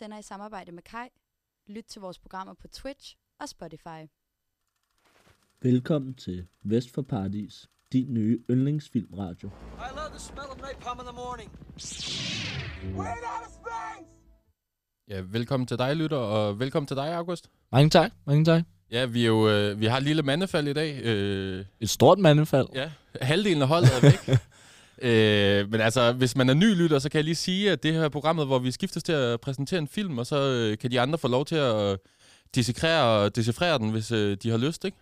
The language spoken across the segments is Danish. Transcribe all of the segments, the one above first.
sender i samarbejde med Kai. Lyt til vores programmer på Twitch og Spotify. Velkommen til Vest for Paradis, din nye yndlingsfilmradio. I love the smell of napalm in the morning. Ja, velkommen til dig, lytter, og velkommen til dig, August. Mange tak, mange tak. Ja, vi, er jo, øh, vi har et lille mandefald i dag. Øh, Et stort mandefald. ja, halvdelen af holdet er væk. øh, men altså, hvis man er ny lytter, så kan jeg lige sige, at det her er programmet, hvor vi skiftes til at præsentere en film, og så øh, kan de andre få lov til at dissekrere og decifrere den, hvis øh, de har lyst, ikke?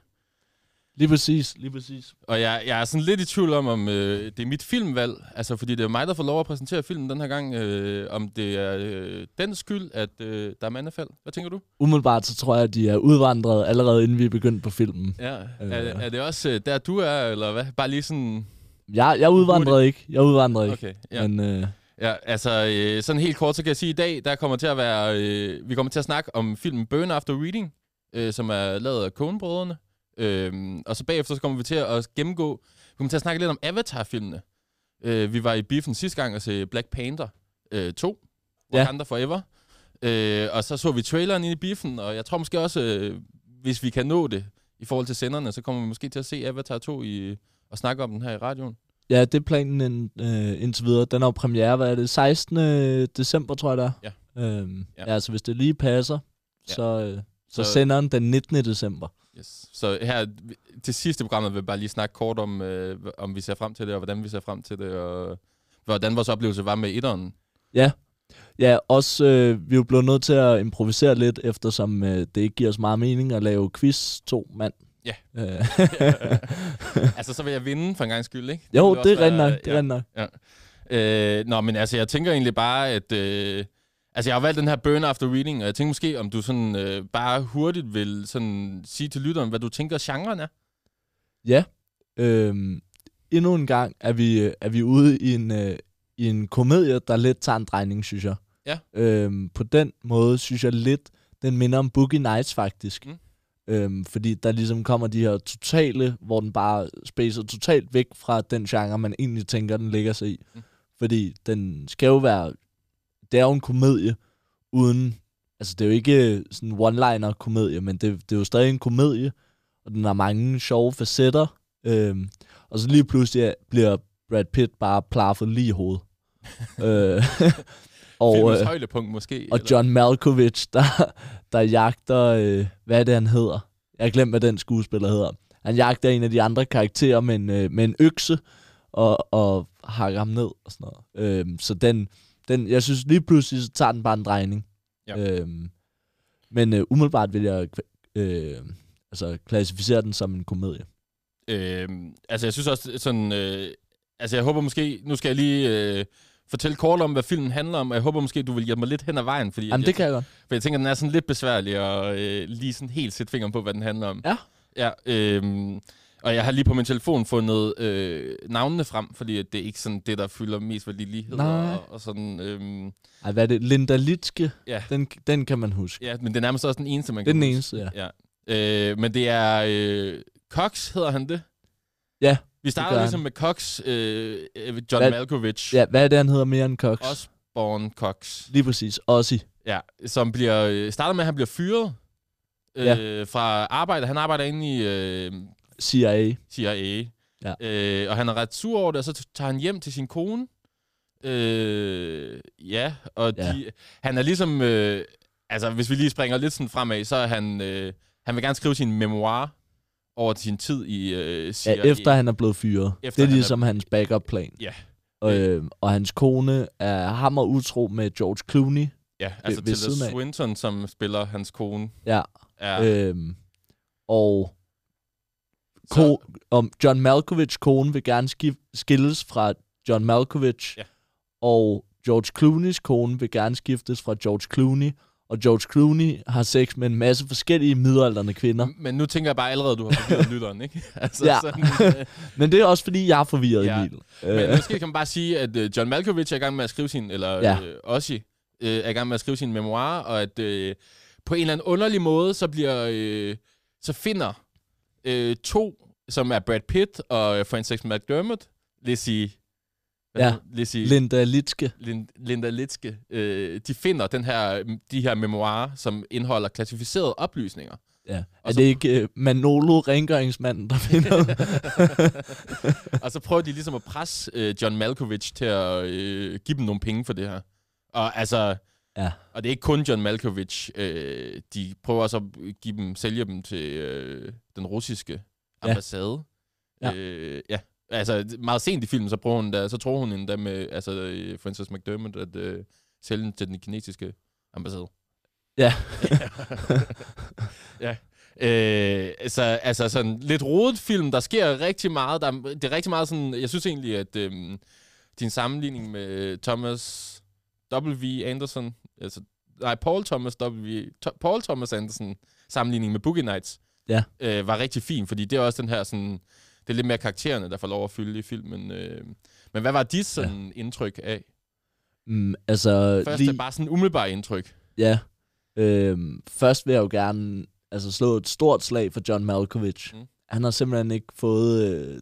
Lige præcis, lige præcis. Og jeg, jeg er sådan lidt i tvivl om, om øh, det er mit filmvalg, altså fordi det er mig, der får lov at præsentere filmen den her gang, øh, om det er øh, den skyld, at øh, der er mandefald. Hvad tænker du? Umiddelbart så tror jeg, at de er udvandret allerede inden vi er begyndt på filmen. Ja, Øh. er, er det også øh, der, du er, eller hvad? Bare lige sådan... Jeg, jeg udvandrede ikke. Jeg udvandrede ikke. Okay, ja. Men øh, Ja, altså øh, sådan helt kort, så kan jeg sige, at i dag, der kommer til at være, øh, vi kommer til at snakke om filmen Burn After Reading, øh, som er lavet af Coen-brødrene. Øh, og så bagefter så kommer vi til at gennemgå, vi kommer til at snakke lidt om Avatar-filmene. Øh, vi var i biffen sidste gang og se Black Panther øh, 2, Ja. Wakanda Forever. Øh, og så så vi traileren ind i biffen, og jeg tror måske også, øh, hvis vi kan nå det i forhold til senderne, så kommer vi måske til at se Avatar 2 i, og snakke om den her i radioen. ja, det er planen ind, øh, indtil videre. Den har premiere, hvad er det, 16. december, tror jeg det er. Ja. Øhm, Ja. ja. altså hvis det lige passer, Ja. så, øh, så, Så- sender den den 19. december. Yes. Så her til sidste programmet vil jeg bare lige snakke kort om, øh, om vi ser frem til det, og hvordan vi ser frem til det, og hvordan vores oplevelse var med etteren. Ja. Ja, også øh, vi er jo blevet nødt til at improvisere lidt, eftersom øh, det ikke giver os meget mening at lave quiz to mand. Ja. Øh, altså, så vil jeg vinde for en gang skyld, ikke? jo, det er nok, det er ja. nok. Øh, nå, men altså, jeg tænker egentlig bare, at... Øh, altså, jeg har valgt den her Burn After Reading, og jeg tænker måske, om du sådan øh, bare hurtigt vil sådan sige til lytteren, hvad du tænker, genren er. Ja. Øhm, endnu en gang er vi, øh, er vi ude i en, øh, i en komedie, der lidt tager en drejning, synes jeg. Ja. Øhm, på den måde synes jeg lidt, den minder om Boogie Nights faktisk. Mm. Øhm, fordi der ligesom kommer de her totale, hvor den bare spacer totalt væk fra den genre, man egentlig tænker, den ligger sig i. Mm. Fordi den skal jo være, det er jo en komedie, uden, altså det er jo ikke sådan en one-liner komedie, men det, det er jo stadig en komedie, og den har mange sjove facetter. Øhm, og så lige pludselig er- bliver Brad Pitt bare plaffet lige i hovedet. øh, og, Filmens øh, højdepunkt måske. og eller- John Malkovich, der, der jagter, øh, hvad er det, han hedder? Jeg har glemt, hvad den skuespiller hedder. Han jagter en af de andre karakterer med en, øh, med en økse, og, og hakker ham ned og sådan noget. Øhm, så den, den, jeg synes lige pludselig, så tager den bare en drejning. Ja. Øhm, men øh, umiddelbart vil jeg øh, altså, klassificere den som en komedie. Øh, altså, jeg synes også sådan... Øh, altså, jeg håber måske... Nu skal jeg lige øh, fortælle kort om, hvad filmen handler om, og jeg håber måske, du vil hjælpe mig lidt hen ad vejen, fordi Jamen, jeg, det kan jeg godt. For jeg tænker, den er sådan lidt besværlig at øh, lige sådan helt sætte fingeren på, hvad den handler om. Ja. Ja, øh, og jeg har lige på min telefon fundet øh, navnene frem, fordi det er ikke sådan det, der fylder mest værdi lighed Nej. og, og sådan. Øh, Ej, hvad er det? Linda Litske, Ja. den, den kan man huske. ja, men det er nærmest også den eneste, man Det kan den huske. eneste, ja. ja. Øh, men det er øh, Cox, hedder han det? Ja, Vi starter ligesom han. med Cox, øh, øh, John Hvad- Malkovich, Ja, hvad er det, han hedder mere end Cox? Osborne Cox. Lige præcis. Ossie. Ja, som bliver, øh, starter med, at han bliver fyret øh, Ja. fra arbejde. Han arbejder inde i øh, CIA. CIA. Ja. Øh, og han er ret sur over det, og så tager han hjem til sin kone. Øh, ja, og Ja. de, han er ligesom... Øh, altså, hvis vi lige springer lidt sådan fremad, så er han... Øh, han vil gerne skrive sin memoir over sin tid i øh, CIA. Ja, efter han er blevet fyret. Efter det er han er- ligesom hans backup-plan. Ja. Og, øh, og hans kone er hammer utro med George Clooney. Ja, altså ved Tilda af. Swinton, som spiller hans kone. Ja. Er, Øhm, og, ko- om John Malkovich kone vil gerne skif- skilles fra John Malkovich. Ja. Og George Clooneys kone vil gerne skiftes fra George Clooney. Og George Clooney har sex med en masse forskellige midaldrende kvinder. Men nu tænker jeg bare allerede, at du har forvirret lytteren, ikke? Altså, Ja. sådan, øh, Men det er også fordi, jeg er forvirret, Ja. Emil. Men Øh, måske kan man bare sige, at øh, John Malkovich er i gang med at skrive sin, eller Ja. øh, Ossie øh, er i gang med at skrive sin memoir, og at øh, på en eller anden underlig måde, så bliver, øh, så finder øh, to, som er Brad Pitt og øh, Frances McDermott, Lizzie, Ja. lige sige, Linda Litske. Lin- Linda Litske, øh, de finder den her, de her memoirer, som indeholder klassificerede oplysninger. Ja. Og Er så- det ikke uh, Manolo, rengøringsmanden, der finder og så prøver de ligesom at presse øh, John Malkovich til at øh, give dem nogle penge for det her. Og altså, Ja. og det er ikke kun John Malkovich. Øh, de prøver også at give dem, sælge dem til øh, den russiske Ja. ambassade. Ja. Øh, ja. Altså, meget sent i filmen, så, prøver hun da, så tror hun endda med altså, øh, Frances McDermott at øh, sælge den til den kinesiske ambassade. Ja. ja. Øh, så, altså sådan lidt rodet film, der sker rigtig meget. Der, det er rigtig meget sådan, jeg synes egentlig, at øhm, din sammenligning med Thomas W. Anderson, altså, nej, Paul Thomas W. To, Paul Thomas Anderson sammenligning med Boogie Nights, Ja. øh, var rigtig fin, fordi det er også den her sådan, det er lidt mere karaktererne, der får lov at fylde i filmen. Øh. Men hvad var dit sådan ja. indtryk af? Mm, altså, Først lige, er bare sådan umiddelbart indtryk. ja. Øhm, først vil jeg jo gerne altså, slå et stort slag for John Malkovich. Mm. Han har simpelthen ikke fået... Øh,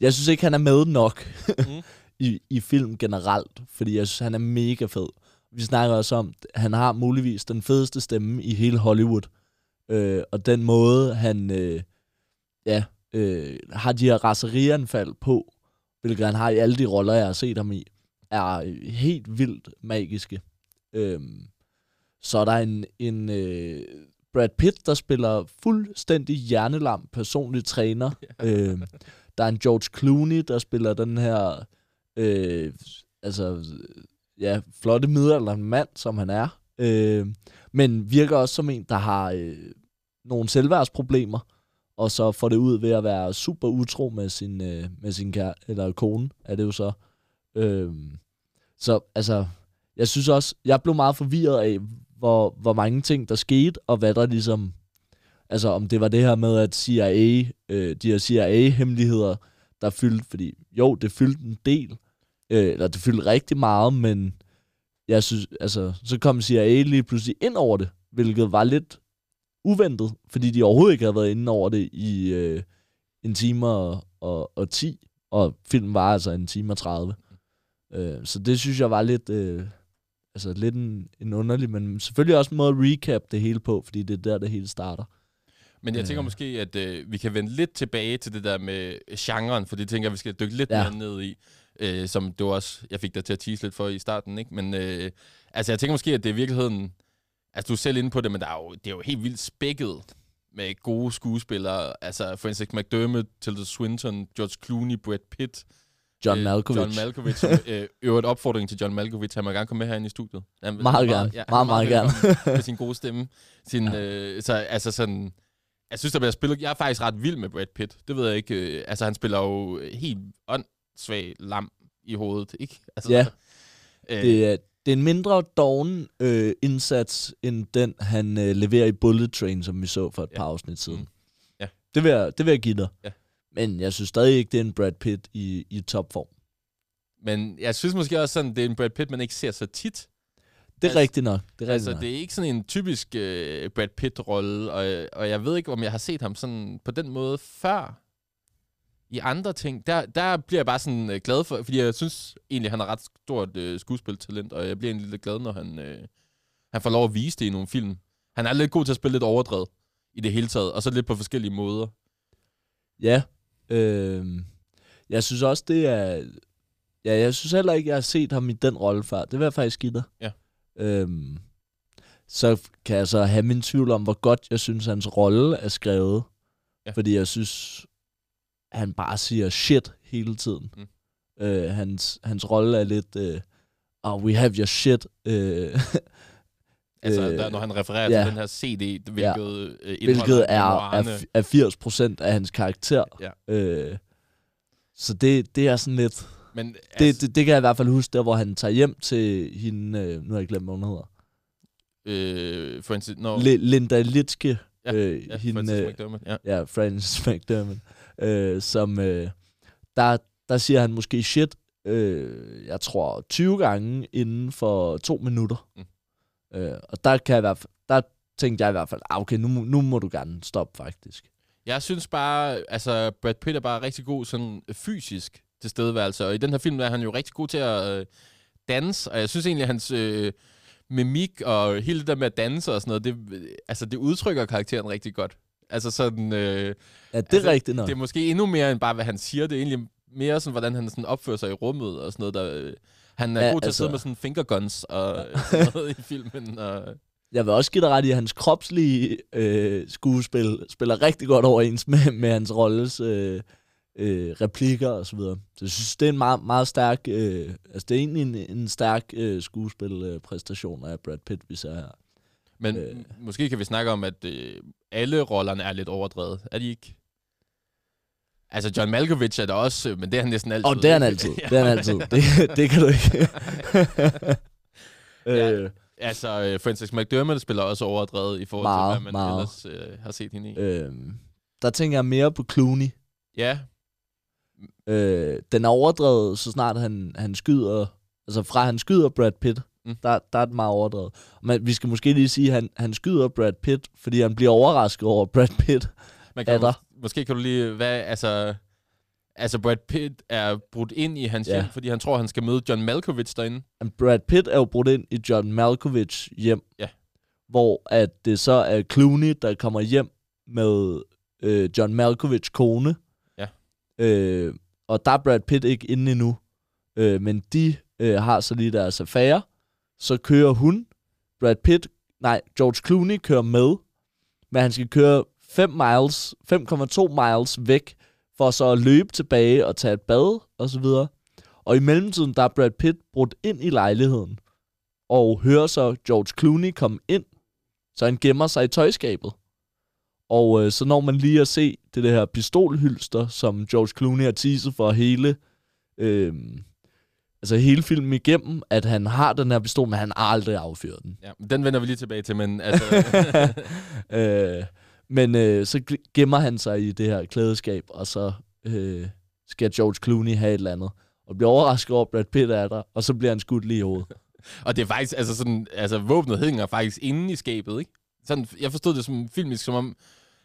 jeg synes ikke, han er med nok Mm. i, i film generelt, fordi jeg synes, han er mega fed. Vi snakker også om, at han har muligvis den fedeste stemme i hele Hollywood. Øh, og den måde, han øh, ja, øh, har de her raserianfald på, hvilket han har i alle de roller, jeg har set ham i, er helt vildt magiske. Øhm, så er der en, en øh, Brad Pitt, der spiller fuldstændig hjernelam personlig træner. øhm, der er en George Clooney, der spiller den her øh, altså, ja, flotte middelalderen mand, som han er. Øh, men virker også som en, der har øh, nogle selvværdsproblemer, og så får det ud ved at være super utro med sin, øh, med sin kære, eller kone, er det jo så. Øh, så altså, jeg synes også, jeg blev meget forvirret af, hvor, hvor mange ting der skete, og hvad der ligesom, altså om det var det her med, at CIA, øh, de her CIA-hemmeligheder, der fyldte, fordi jo, det fyldte en del, øh, eller det fyldte rigtig meget, men jeg synes, altså, så kom CIA lige pludselig ind over det, hvilket var lidt uventet, fordi de overhovedet ikke havde været inde over det i øh, en time og, og, og 10, og filmen var altså en time og 30. Øh, så det synes jeg var lidt, øh, altså lidt en, en underlig, men selvfølgelig også en måde at recap det hele på, fordi det er der, det hele starter. Men jeg tænker Øh. måske, at øh, vi kan vende lidt tilbage til det der med genren, for det tænker jeg, vi skal dykke lidt Ja. mere ned i, øh, som du også, jeg fik dig til at tease lidt for i starten, ikke? Men øh, altså, jeg tænker måske, at det i virkeligheden, altså du er selv inde på det, men der er jo, det er jo helt vildt spækket med gode skuespillere, altså Francis McDermott, Tilda Swinton, George Clooney, Brad Pitt, John øh, Malkovich. John Malkovich. øh, øvrigt opfordring til John Malkovich, han må gerne komme med herinde i studiet. Han, Meget gerne. han er Meget, meget gerne. med sin gode stemme. Sin, ja. øh, så altså sådan, jeg synes, der bliver spillet... Jeg er faktisk ret vild med Brad Pitt. Det ved jeg ikke. Øh, altså, han spiller jo helt åndssvag lam i hovedet, ikke? Altså, Ja. Øh, Det er, det er en mindre doven øh, indsats, end den, han øh, leverer i Bullet Train, som vi så for et Ja. par afsnit siden. Mm. Ja. Det vil, jeg, det vil jeg give dig. Ja. Men jeg synes stadig ikke, det er en Brad Pitt i, i topform. Men jeg synes måske også sådan, det er en Brad Pitt, man ikke ser så tit. Det er Altså- rigtigt nok. Det er rigtigt Altså, nok. det er ikke sådan en typisk øh, Brad Pitt-rolle, og, og jeg ved ikke, om jeg har set ham sådan på den måde før i andre ting. Der, der bliver jeg bare sådan øh, glad for, fordi jeg synes egentlig, han har ret stort øh, skuespiltalent, og jeg bliver egentlig lidt glad, når han, øh, han får lov at vise det i nogle film. Han er lidt god til at spille lidt overdrevet i det hele taget, og så lidt på forskellige måder. Ja. Øh, jeg synes også, det er... Ja, jeg synes heller ikke, jeg har set ham i den rolle før. Det vil jeg faktisk give dig. Ja. Øhm, så kan jeg så have min tvivl om, hvor godt jeg synes, hans rolle er skrevet. Ja. Fordi jeg synes, han bare siger shit hele tiden. Mm. Øh, hans, hans rolle er lidt... Øh, oh, we have your shit. Øh, Altså, Øh, der, når han refererer ja. til den her CD, hvilket, ja. øh, hvilket er, er, er 80 procent af hans karakter. Ja. Øh, så det, det er sådan lidt... Men Det, altså, det, det kan jeg i hvert fald huske, der hvor han tager hjem til hende, øh, nu har jeg glemt, hvad hun hedder. øh, Francis, no, Li- Linda Litske, Ja, øh, ja, hende, Francis øh, McDermott, ja. ja, Francis McDermott, øh, som, øh, der, der siger han måske shit, øh, jeg tror 20 gange inden for to minutter. Mm. Øh, og der kan jeg i hvert fald, der tænkte jeg i hvert fald, ah, okay, nu, nu må du gerne stoppe faktisk. Jeg synes bare, altså Brad Pitt er bare rigtig god sådan fysisk tilstedeværelse. Og i den her film er han jo rigtig god til at øh, danse, og jeg synes egentlig, at hans øh, mimik og hele det der med at danse og sådan noget, det, altså, det udtrykker karakteren rigtig godt. Altså sådan... Øh, Ja, det er Altså, rigtigt nok. det er måske endnu mere end bare, hvad han siger. Det er egentlig mere sådan, hvordan han sådan opfører sig i rummet og sådan noget. Der, øh, han er Ja, god til altså- at sidde med sådan fingerguns og sådan noget i filmen. Og, Jeg vil også give dig ret i, at hans kropslige øh, skuespil spiller rigtig godt overens med, med hans rolles øh, øh, replikker og så videre. Så jeg synes, det er en meget, meget stærk, øh, altså det er egentlig en, en stærk øh, skuespilpræstation af Brad Pitt, vi ser her. Men Øh. måske kan vi snakke om, at øh, alle rollerne er lidt overdrevet. Er de ikke? Altså, John Malkovich er der også, øh, men det er han næsten altid. Og det er han altid. Det er han altid. Det, det kan du ikke. Ja. øh, Altså, øh, Frances McDermott spiller også overdrevet i forhold Meget, til, hvad man meget. ellers øh, har set hende i. øh, der tænker jeg mere på Clooney. Ja, Øh, den er overdrevet, så snart han, han skyder, altså fra han skyder Brad Pitt. Mm. der, der er det meget overdrevet. Men vi skal måske lige sige, at han, han skyder Brad Pitt, fordi han bliver overrasket over Brad Pitt. Man Er kan der? mås- måske kan du lige, hvad, altså, altså Brad Pitt er brudt ind i hans ja. hjem, fordi han tror, han skal møde John Malkovich derinde. Men Brad Pitt er jo brudt ind i John Malkovich hjem, Ja. hvor at det så er Clooney, der kommer hjem med øh, John Malkovich kone. Ja. Øh, og der er Brad Pitt ikke inde endnu. Øh, men de øh, har så lige deres affære. Så kører hun. Brad Pitt, nej, George Clooney kører med. Men han skal køre 5 miles, 5,2 miles væk, for så at løbe tilbage og tage et bad og så videre. Og i mellemtiden, der er Brad Pitt brudt ind i lejligheden, og hører så George Clooney komme ind, så han gemmer sig i tøjskabet. Og øh, så når man lige at se det, det her pistolhylster, som George Clooney har teaset for hele, øh, altså hele filmen igennem, at han har den her pistol, men han har aldrig affyret den. Ja, den vender vi lige tilbage til, men altså... øh, men øh, så gemmer han sig i det her klædeskab, og så øh, skal George Clooney have et eller andet. Og bliver overrasket over, at Brad Pitt er der, og så bliver han skudt lige i hovedet. og det er faktisk, altså sådan, altså våbnet hænger faktisk inde i skabet, ikke? Sådan, jeg forstod det som filmisk, som om,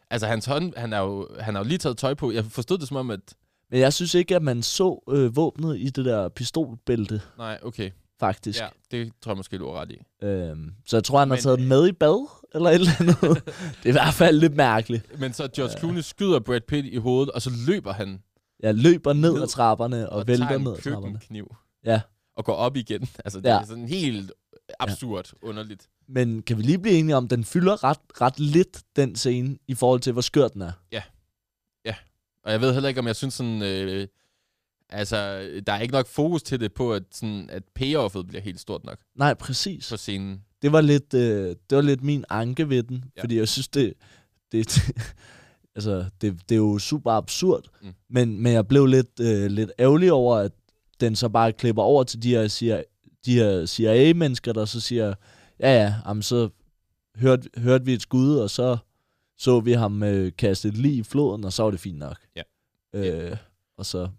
altså hans hånd, han har jo, han har jo lige taget tøj på. Jeg forstod det som om, at, Men jeg synes ikke, at man så øh, våbnet i det der pistolbælte, nej, okay. faktisk. Ja, det tror jeg måske, du har ret i. Øhm, så jeg tror, han har Men- taget den med i bad, eller et eller andet. det er i hvert fald lidt mærkeligt. Men så George Clooney skyder Brad Pitt i hovedet, og så løber han Jeg løber ned Ned ad trapperne og, og, vælter tager ned en ad trapperne. køkkenkniv. Ja. Og går op igen. Altså, det Ja. er sådan helt absurd underligt. Men kan vi lige blive enige om, den fylder ret, ret lidt, den scene, i forhold til, hvor skør den er? Og jeg ved heller ikke, om jeg synes sådan... Øh, altså, der er ikke nok fokus til det på, at, sådan, at payoffet bliver helt stort nok Nej, præcis. på scenen. det var lidt, øh, det var lidt min anke ved den, ja. Fordi jeg synes, det, det, altså, det, det er jo super absurd, mm. Men, men jeg blev lidt, øh, lidt ærgerlig over, at den så bare klipper over til de her, CIA, de her CIA-mennesker, der så siger, ja ja, jamen, så hørte, hørte vi et skud, og så så vi ham øh, kaste et lig i floden, og så var det fint nok. Ja. Øh, og så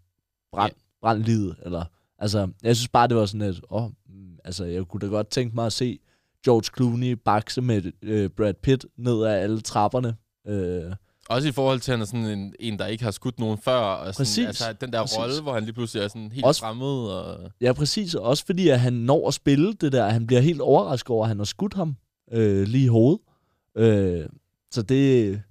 brænd, brænd livet, eller, altså, jeg synes bare, det var sådan et, åh, mm, altså, jeg kunne da godt tænke mig at se George Clooney bakse med øh, Brad Pitt ned ad alle trapperne. Øh, Også i forhold til, at han er sådan en, en der ikke har skudt nogen før. Og sådan, Præcis. Altså, den der Præcis. rolle, hvor han lige pludselig er sådan helt Også- fremmed. Og... ja, præcis. og Også fordi, at han når at spille det der. Han bliver helt overrasket over, at han har skudt ham øh, lige i hovedet. Øh, så det,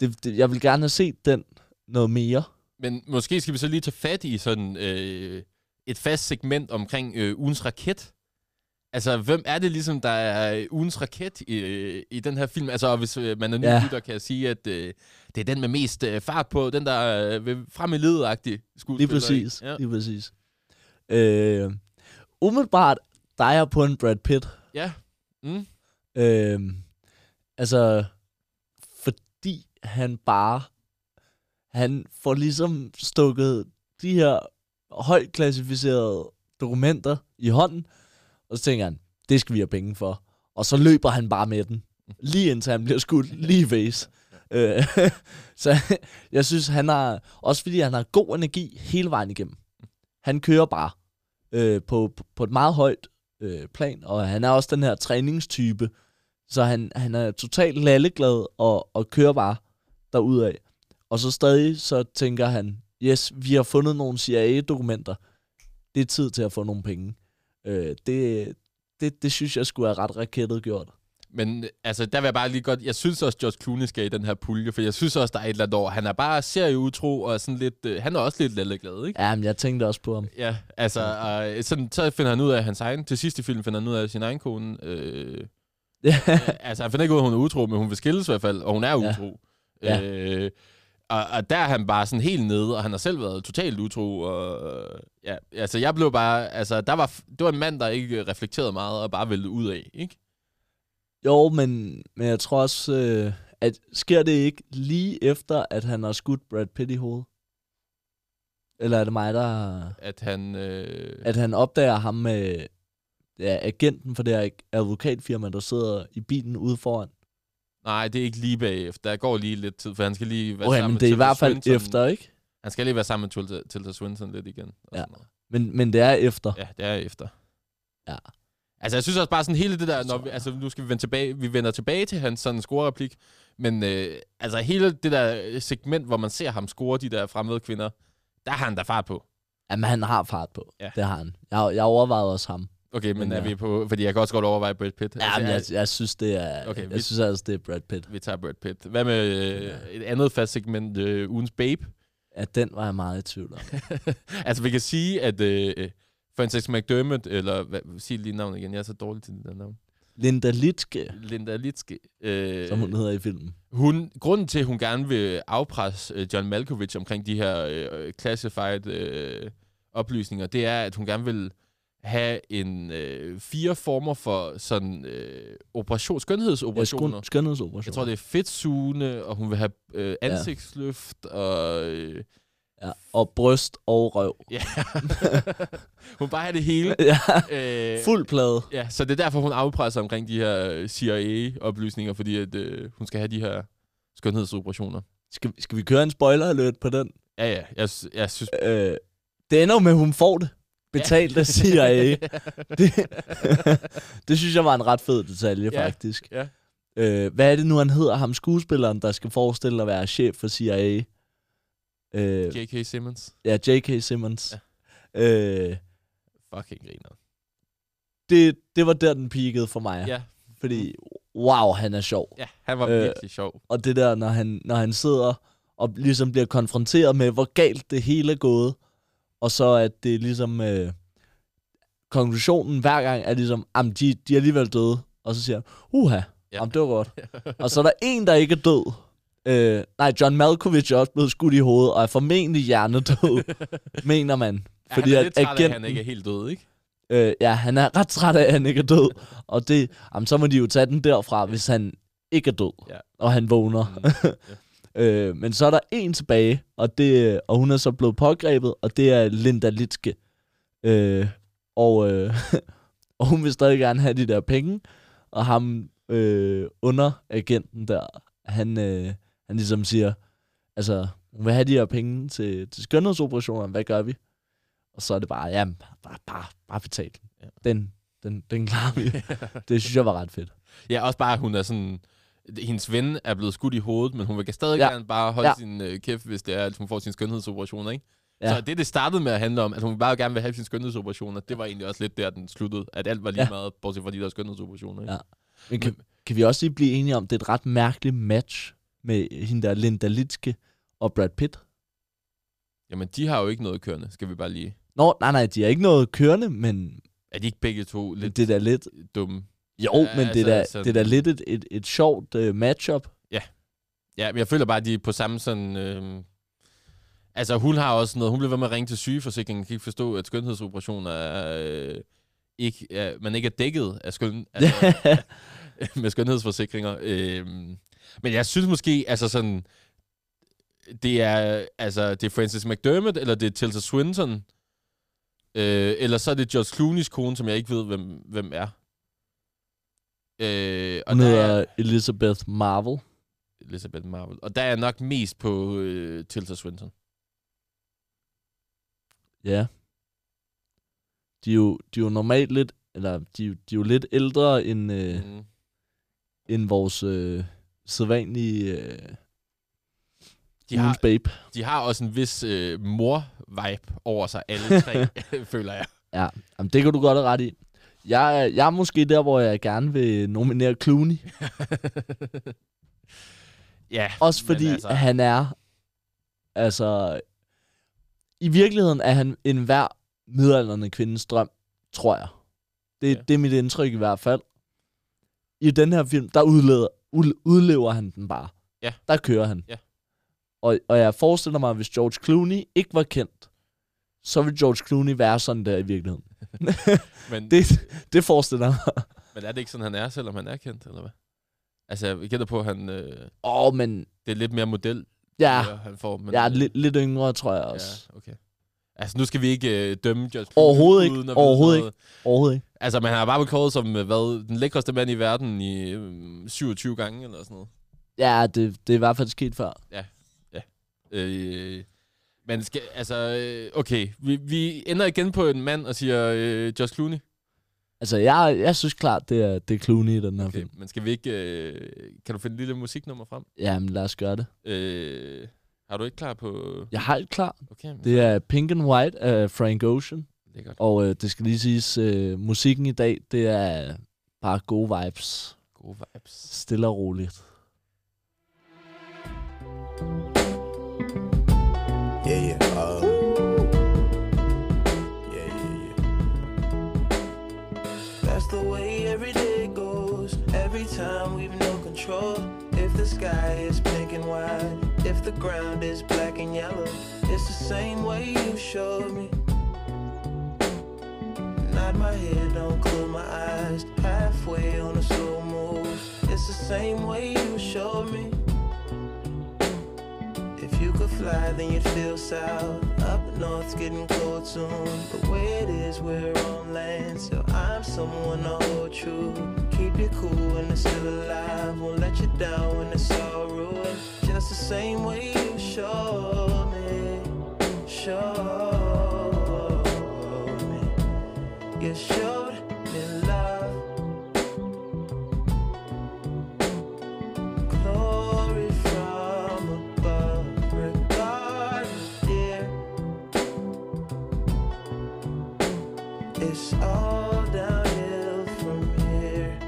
det, det... Jeg vil gerne have set den noget mere. Men måske skal vi så lige tage fat i sådan øh, et fast segment omkring øh, ugens raket. Altså, hvem er det ligesom, der er ugens raket i, øh, i den her film? Altså, og hvis øh, man er ny Ja. lytter, kan jeg sige, at øh, det er den med mest øh, fart på, den der øh, frem i ledet-agtig skuespiller. Lige præcis. Ja. Lige præcis. Øh, umiddelbart, der er jeg på en Brad Pitt. ja. Mm. Øh, altså, han bare, han får ligesom stukket de her højt klassificerede dokumenter i hånden, og så tænker han, det skal vi have penge for. Og så løber han bare med den, lige indtil han bliver skudt lige i face. Øh, så jeg synes, han har, også fordi han har god energi hele vejen igennem. Han kører bare øh, på, på et meget højt øh, plan, og han er også den her træningstype, så han, han er totalt lalleglad og, og kører bare derudad. Og så stadig så tænker han, yes, vi har fundet nogle CIA-dokumenter. Det er tid til at få nogle penge. Øh, det, det, det synes jeg skulle have ret rakettet gjort. Men altså, der vil jeg bare lige godt... Jeg synes også, George Clooney skal i den her pulje, for jeg synes også, der er et eller andet over. Han er bare serieutro, og sådan lidt... Øh, han er også lidt lalleglad, ikke? Ja, men jeg tænkte også på ham. Ja, altså, øh, sådan, så finder han ud af hans egen... Til sidst i filmen finder han ud af sin egen kone. Øh, øh, altså, han finder ikke ud af, at hun er utro, men hun vil skilles i hvert fald, og hun er utro. Ja. Øh, og, og der er han bare sådan helt nede, og han har selv været totalt utro. Og, ja, altså, jeg blev bare... Altså, der var, det var en mand, der ikke reflekterede meget, og bare væltede ud af, ikke? Jo, men, men jeg tror også, øh, at sker det ikke lige efter, at han har skudt Brad Pitt i hovedet? Eller er det mig, der... At han... Øh, At han opdager ham med ja, agenten for det her advokatfirma, der sidder i bilen ude foran? Nej, det er ikke lige bagefter. Der går lige lidt tid, for han skal lige være Okay, sammen men det er i hvert fald Swinton. efter, ikke? Han skal lige være sammen med Tilda, Tilda Swinton lidt igen. Og Ja. sådan noget. Men, men det er efter. ja, det er efter. Ja. Altså, jeg synes også bare sådan hele det der, når vi, altså nu skal vi vende tilbage, vi vender tilbage til hans sådan score-replik, men øh, altså hele det der segment, hvor man ser ham score de der fremmede kvinder, der har han da fart på. Jamen, han har fart på. Ja. Det har han. Jeg, jeg overvejede også ham. Okay, men, Men er ja. vi på, fordi jeg kan også godt overveje Brad Pitt. Ja, men jeg, jeg synes, det er... Okay, Okay, vi- jeg synes altså, det er Brad Pitt. vi tager Brad Pitt. Hvad med øh, Ja. et andet fast segment, øh, ugens babe? Ja, den var jeg meget i tvivl om. altså, vi kan sige, at øh, Frances McDermott, eller hvad, sig lige navnet igen, jeg er så dårlig til det der navn. Linda Litske, Linda Litske. Øh, som hun hedder i filmen. hun, grunden til, at hun gerne vil afpresse øh, John Malkovich omkring de her øh, classified øh, oplysninger, det er, at hun gerne vil have en øh, fire former for sådan øh, operation, Ja, skønhedsoperationer. skøn, skønhedsoperation. Jeg tror, det er fedtsugende, og hun vil have øh, ansigtsløft, og... Øh, Ja, og bryst og røv. ja. hun bare have det hele. ja, Øh, fuld plade. Ja, så det er derfor, hun afpresser omkring de her øh, CIA-oplysninger, fordi at, øh, hun skal have de her skønhedsoperationer. Skal, skal vi køre en spoiler alert på den? Ja, ja, jeg, jeg synes... Øh, det ender med, at hun får det. Betalt af CIA. det, det synes jeg var en ret fed detalje, Ja, faktisk. ja. Øh, hvad er det nu, han hedder, ham skuespilleren, der skal forestille at være chef for CIA? Øh, J.K. Simmons. ja, J.K. Simmons. Ja. Øh, Fucking griner. det, det var der, den peakede for mig. Ja, Fordi, wow, han er sjov. ja, han var Øh, virkelig sjov. Og det der, når han, når han sidder og ligesom bliver konfronteret med, hvor galt det hele er gået, og så at det ligesom... Øh, konklusionen hver gang er ligesom, jamen, de, de er alligevel døde. Og så siger han, uha, Ja. ja. jamen, det var godt. og så er der en, der ikke er død. Øh, nej, John Malkovich er også blevet skudt i hovedet, og er formentlig hjernedød, mener man. Fordi han er lidt træt af, at han ikke er helt død, ikke? Øh, ja, han er ret træt af, at han ikke er død. Og det, jamen, så må de jo tage den derfra, hvis han ikke er død, Ja. og han vågner. Mm, Øh, men så er der en tilbage, og, det, og hun er så blevet pågrebet, og det er Linda Litske. Øh, og, øh, og hun vil stadig gerne have de der penge, og ham øh, underagenten der, han, øh, han ligesom siger, altså, hun vil have de her penge til, til skønhedsoperationer, hvad gør vi? Og så er det bare, ja, bare, bare, bare betal den. Ja. Den, den, den klarer vi. det synes jeg var ret fedt. Ja, også bare, at hun er sådan... Hendes ven er blevet skudt i hovedet, men hun vil stadig Ja. gerne bare holde Ja. sin øh, kæft, hvis det er, at hun får sin skønhedsoperationer, ikke? Ja. Så det, det startede med at handle om, at hun bare gerne vil have sin skønhedsoperationer, det var egentlig også lidt der, den sluttede. At alt var lige Ja. meget, bortset fra de der skønhedsoperationer, ikke? Ja. Men kan, kan vi også lige blive enige om, det er et ret mærkeligt match med hende der Linda Litske og Brad Pitt? Jamen, de har jo ikke noget kørende, skal vi bare lige... Nå, nej, nej, de er ikke noget kørende, men Er de ikke begge to lidt. det er da lidt... dumme? Jo, Ja, ja, men det, er da, altså, det er da lidt et, et, et sjovt uh, matchup. Ja, men jeg føler bare, at de er på samme sådan... Øh... Altså, hun har også noget... Hun blev ved med at ringe til sygeforsikringen. Kan ikke forstå, at skønhedsoperationer er... Øh... Ikke, ja, man ikke er dækket af skøn, altså, med skønhedsforsikringer. Øhm, men jeg synes måske, altså sådan, det er, altså, det er Francis McDermott, eller det er Tilda Swinton, øh, eller så er det George Clooney's kone, som jeg ikke ved, hvem, hvem er. Øh, og Hun der hedder er Elizabeth Marvel. Elizabeth Marvel. Og der er jeg nok mest på øh, Tilda Swinton. Ja. De er jo, de er jo normalt lidt, eller de, de er jo lidt ældre end, øh, Mm. end vores øh, sædvanlige... Øh, De har, babe. de har også en vis øh, mor-vibe over sig, alle tre, føler jeg. Ja, Jamen, det kan du godt have ret i. Jeg, jeg er måske der, hvor jeg gerne vil nominere Clooney. ja, Også fordi altså- han er... Altså... I virkeligheden er han en hver midaldrende kvindes drøm, tror jeg. Det, Ja. det er mit indtryk i hvert fald. I den her film, der udlever, ud- udlever han den bare. Ja. Der kører han. Ja. Og, og jeg forestiller mig, at hvis George Clooney ikke var kendt, så ville George Clooney være sådan der i virkeligheden. men, Det, det forestiller jeg mig. men er det ikke sådan, han er, selvom han er kendt, eller hvad? Altså, jeg gætter på, at han, øh, Åh, oh, men det er lidt mere model, ja, øh, han får. Men, er øh, lidt, lidt yngre, tror jeg også. Ja, okay. Altså, nu skal vi ikke øh, dømme George Clooney Overhovedet ikke. uden Overhovedet noget. Overhovedet ikke. Altså, man har bare blevet kåret som, øh, hvad, den lækreste mand i verden i øh, 27 gange, eller sådan noget. Ja, det, det er i hvert fald sket før. Øh, men skal, altså, øh, okay, vi, vi ender igen på en mand og siger øh, Josh Clooney. Altså, jeg, jeg synes klart, det er, det er Clooney i den her Okay, film. men skal vi ikke, øh, kan du finde et lille musiknummer frem? Jamen, lad os gøre det. Øh, har du ikke klar på... Jeg har et klar. Okay, men Det er Pink and White af Frank Ocean. det er godt. Og øh, det skal lige siges, øh, musikken i dag, det er bare gode vibes. Gode vibes. Stille og roligt. Yeah, yeah. Uh, yeah, yeah, yeah. That's the way every day goes. Every time we've no control. If the sky is pink and white, if the ground is black and yellow, it's the same way you showed me. Nod my head, don't close my eyes. Halfway on a slow move. It's the same way you showed me. If you could fly, then you'd feel south. Up north's getting cold soon. The way it is, we're on land. So I'm someone to hold true. Keep you cool when it's still alive. Won't let you down when it's all ruined. Just the same way you showed me. Showed me. You showed It's all downhill from here.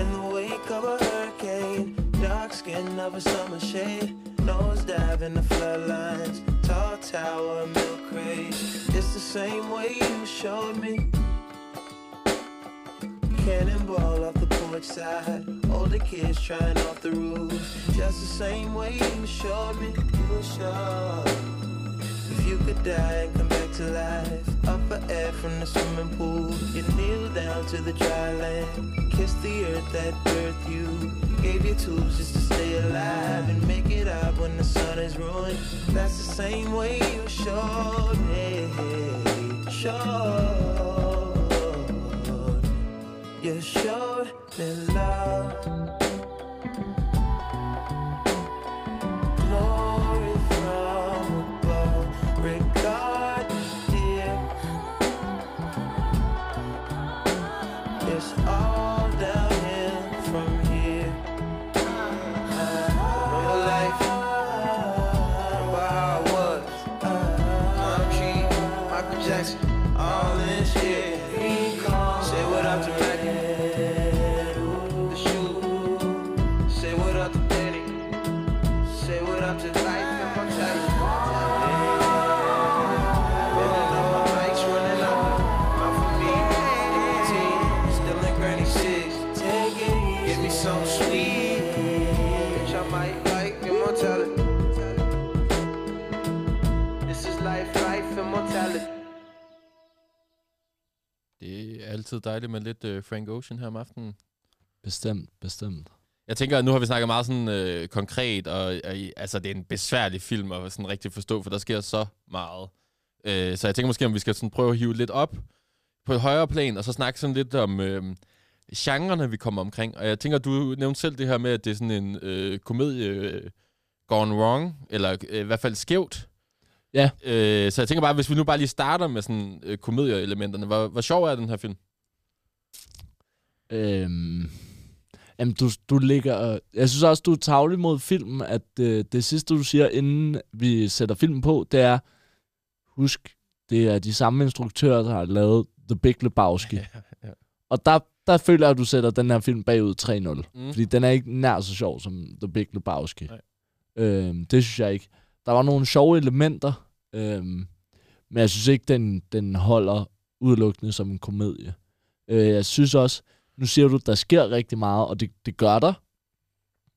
In the wake of a hurricane, dark skin of a summer shade, nose dive in the floodlines, tall tower, milk crate. It's the same way you showed me. Cannonball off the porch side, older kids trying off the roof. Just the same way you showed me, you showed. If you could die and come back to life, up for air from the swimming pool, you kneel down to the dry land, kiss the earth that birthed you, gave you tools just to stay alive and make it out when the sun is ruined. That's the same way you showed me, showed. You showed me love. Altid dejligt med lidt øh, Frank Ocean her om aftenen. Bestemt, bestemt. Jeg tænker, at nu har vi snakket meget sådan øh, konkret, og, og i- altså, det er en besværlig film at sådan rigtig forstå, for der sker så meget. Øh, så jeg tænker måske, om vi skal sådan prøve at hive lidt op på et højere plan, og så snakke sådan lidt om øh, genrerne, vi kommer omkring. Og jeg tænker, du nævnte selv det her med, at det er sådan en øh, komedie øh, gone wrong, eller øh, i hvert fald skævt. Ja. Øh, så jeg tænker bare, hvis vi nu bare lige starter med sådan øh, komedieelementerne, hvor, hvor sjov er den her film? Øhm, Jamen, du, du ligger... øh, Jeg synes også, du er tavlig mod filmen, at øh, det sidste, du siger, inden vi sætter filmen på, det er, husk, det er de samme instruktører, der har lavet The Big Lebowski. Ja, ja. Og der, der føler jeg, at du sætter den her film bagud 3-0. Mm. Fordi den er ikke nær så sjov som The Big Lebowski. Nej. Øhm, det synes jeg ikke. Der var nogle sjove elementer, øhm, men jeg synes ikke, den, den holder udelukkende som en komedie. Øh, jeg synes også, nu siger du, der sker rigtig meget, og det, det gør der.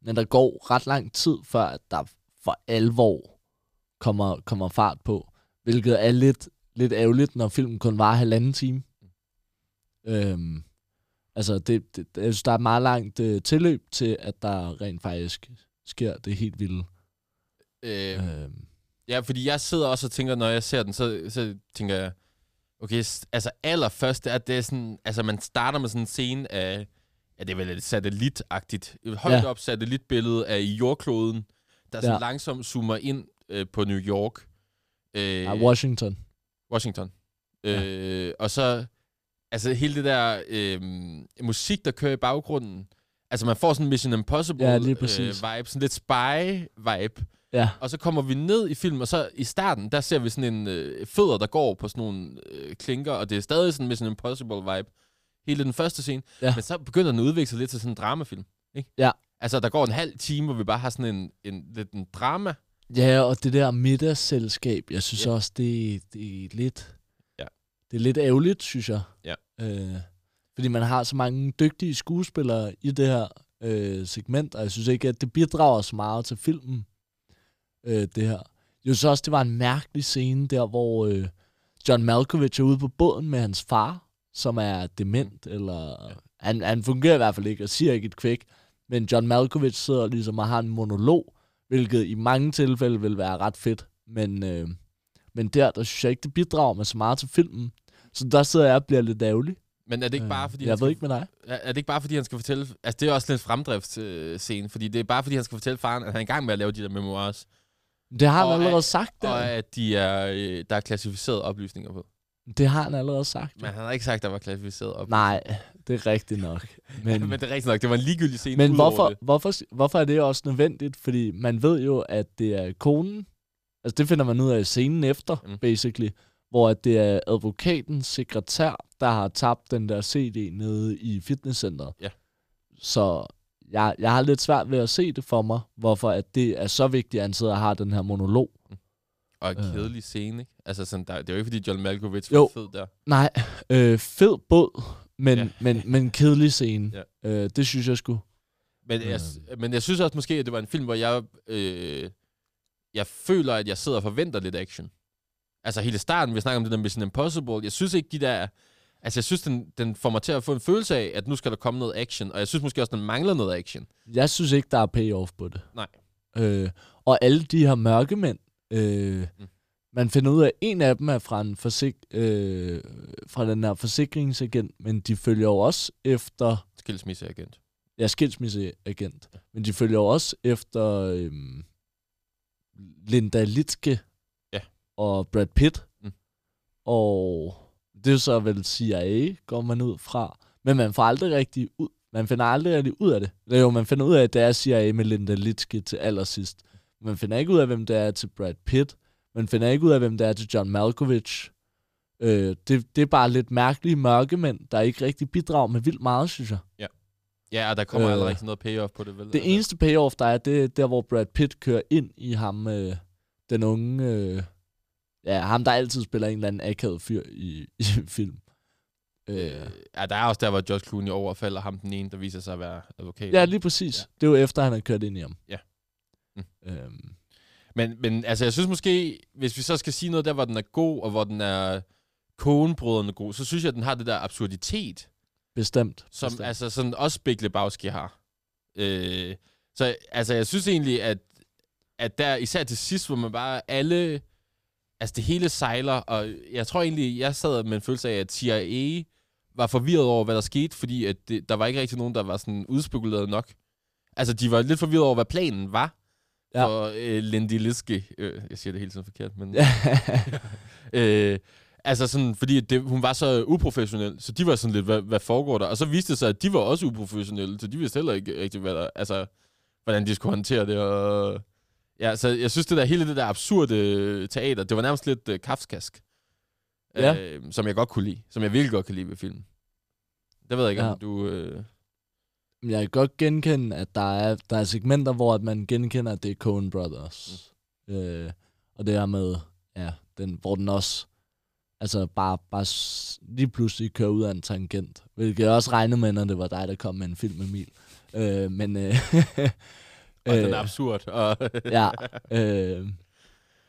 Men der går ret lang tid, før at der for alvor kommer, kommer fart på. Hvilket er lidt, lidt ærgerligt, når filmen kun var halvanden time. Øhm, altså, det, det, jeg synes, der er meget langt øh, tilløb til, at der rent faktisk sker det helt vilde. Øh, Øhm, Ja, fordi jeg sidder også og tænker, når jeg ser den, så, så tænker jeg, okay, altså allerførst, er, det sådan, altså man starter med sådan en scene af, ja, det er vel et satellitagtigt, et højt Ja. op satellitbillede af jordkloden, der sådan Ja. langsomt zoomer ind øh, på New York. Øh, ja, Washington. Washington. Øh, og så, altså hele det der øh, musik, der kører i baggrunden, altså man får sådan Mission Impossible Ja, øh, vibe, sådan lidt spy-vibe. Ja, Og så kommer vi ned i filmen, og så i starten, der ser vi sådan en øh, fødder, der går på sådan nogle øh, klinker, og det er stadig sådan Mission Impossible-vibe. Hele den første scene. Ja. Men så begynder den at udvikle sig lidt til sådan en dramafilm. Ikke? Ja. Altså, der går en halv time, hvor vi bare har sådan en, en, lidt en drama. ja og det der middagsselskab, jeg synes Ja. også, det, det er lidt... Ja. Det er lidt ærgerligt, synes jeg. Ja. Øh, fordi man har så mange dygtige skuespillere i det her øh, segment, og jeg synes ikke, at det bidrager så meget til filmen, øh, det her. Jeg synes også, det var en mærkelig scene der, hvor øh, John Malkovich er ude på båden med hans far, som er dement, eller... Ja. Han, han fungerer i hvert fald ikke, og siger ikke et kvæk. Men John Malkovich sidder ligesom og har en monolog, hvilket i mange tilfælde vil være ret fedt. Men, øh, men der, der synes jeg ikke, det bidrager med så meget til filmen. Så der sidder jeg og bliver lidt ærgerlig. Men er det ikke bare, fordi Øh, jeg han ved skal, ikke med dig. er det ikke bare, fordi han skal fortælle... Altså, det er også lidt fremdriftsscene, fordi det er bare, fordi han skal fortælle faren, at han er i gang med at lave de der memoirs, Det har han Og allerede at- sagt. Der. og at de er, øh, der er klassificerede oplysninger på. Det har han allerede sagt. Men han har ikke sagt, at der var klassificerede oplysninger. Nej, det er rigtigt nok. Men, Men, det er rigtigt nok, det var en ligegyldig scene. Men hvorfor, det. hvorfor, hvorfor er det også nødvendigt? Fordi man ved jo, at det er konen. Altså det finder man ud af i scenen efter, mm. basically. Hvor at det er advokatens sekretær, der har tabt den der CD nede i fitnesscenteret. Ja. Så jeg, jeg har lidt svært ved at se det for mig, hvorfor at det er så vigtigt, at han sidder og har den her monolog. Og en Øh. kedelig scene, ikke? Altså, sådan, der, det er jo ikke, fordi John Malkovich Jo. var fed der. Nej, øh, fed båd, men, Ja. men, men kedelig scene. Ja. Øh, det synes jeg skulle. Men, jeg, men jeg synes også måske, at det var en film, hvor jeg, øh, jeg føler, at jeg sidder og forventer lidt action. Altså hele starten, vi snakker om det der Mission Impossible. Jeg synes ikke, de der... Altså jeg synes, den, den får mig til at få en følelse af, at nu skal der komme noget action. Og jeg synes måske også, den mangler noget action. Jeg synes ikke, der er payoff på det. Nej. Øh, og alle de her mørkemænd, øh, Mm. man finder ud af, at en af dem er fra, en forsik- øh, fra den her forsikringsagent, men de følger jo også efter, Skilsmisseagent. ja, skilsmisseagent, men de følger jo også efter øh, Linda Litske Ja. og Brad Pitt. Mm. Og det er så vel CIA, går man ud fra. Men man får aldrig rigtig ud, man finder aldrig rigtig ud af det. Eller jo, man finder ud af, at det er CIA med Linda Litske til allersidst. Man finder ikke ud af, hvem det er til Brad Pitt. Man finder ikke ud af, hvem det er til John Malkovich. Øh, det, det er bare lidt mærkelige mørkemænd, der ikke rigtig bidrager med vildt meget, synes jeg. Ja, og der kommer øh, aldrig rigtig noget payoff på det, vel? Det eneste payoff, der er, det er der, hvor Brad Pitt kører ind i ham, øh, den unge... Øh, ja, ham, der altid spiller en eller anden akavet fyr i, i film. Øh, ja, der er også der, hvor George Clooney overfalder ham, den ene, der viser sig at være advokat. ja, lige præcis. Ja. Det er jo efter, han har kørt ind i ham. Ja. Mm. Øhm, Men, men altså, jeg synes måske, hvis vi så skal sige noget der, hvor den er god, og hvor den er konebrødrene god, så synes jeg, at den har det der absurditet, bestemt. som bestemt. altså sådan også Big Lebowski har. Øh, så altså, jeg synes egentlig, at, at der, især til sidst, hvor man bare alle, altså det hele sejler, og jeg tror egentlig, jeg sad med en følelse af, at CIA var forvirret over, hvad der skete, fordi at det, der var ikke rigtig nogen, der var sådan udspekuleret nok. Altså, de var lidt forvirret over, hvad planen var Ja. for øh, Lindy Liske. Øh, jeg siger det hele tiden forkert, men... Øh, altså sådan, fordi det, hun var så uprofessionel, så de var sådan lidt, hvad, hvad foregår der? Og så viste det sig, at de var også uprofessionelle, så de vidste heller ikke rigtig, hvad der, altså, hvordan de skulle håndtere det. Og, ja, så jeg synes, det der hele det der absurde teater, det var nærmest lidt uh, kafskask. Ja. Øh, som jeg godt kunne lide. Som jeg virkelig godt kan lide ved filmen. Det ved jeg ikke, Ja. om du... Øh, Jeg kan godt genkende, at der er, der er segmenter, hvor at man genkender, at det er Coen Brothers. Mm. Øh, og det her med, ja, den, hvor den også altså bare, bare lige pludselig kører ud af en tangent. Hvilket jeg også regnede med, når det var dig, der kom med en film, Emil. Øh, men... Øh, og den er absurd. Og, ja, øh,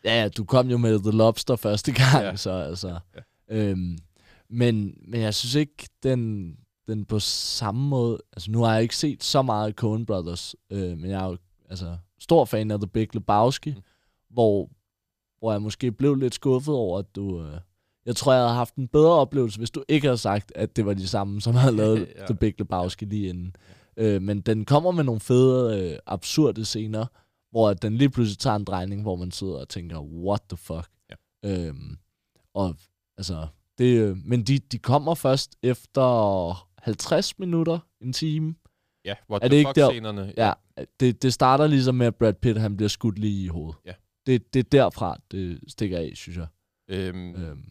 ja, ja, du kom jo med The Lobster første gang, Ja. ja. så altså. Øhm, men, men jeg synes ikke, den, den på samme måde... Altså, nu har jeg ikke set så meget Coen Brothers, øh, men jeg er jo altså, stor fan af The Big Lebowski, Mm. hvor, hvor jeg måske blev lidt skuffet over, at du... Øh, jeg tror, jeg havde haft en bedre oplevelse, hvis du ikke havde sagt, at det var de samme, som havde lavet Ja. ja. The Big Lebowski lige inden. Øh, men den kommer med nogle fede, øh, absurde scener, hvor den lige pludselig tager en drejning, hvor man sidder og tænker, what the fuck? Ja. Øhm, og altså, det, øh, men de, de kommer først efter 50 minutter, en time. ja, what Er the det ikke fuck der- scenerne. Ja, det, det starter ligesom med, at Brad Pitt han bliver skudt lige i hovedet. Ja. Det, det er derfra, det stikker af, synes jeg. Øhm, Øhm,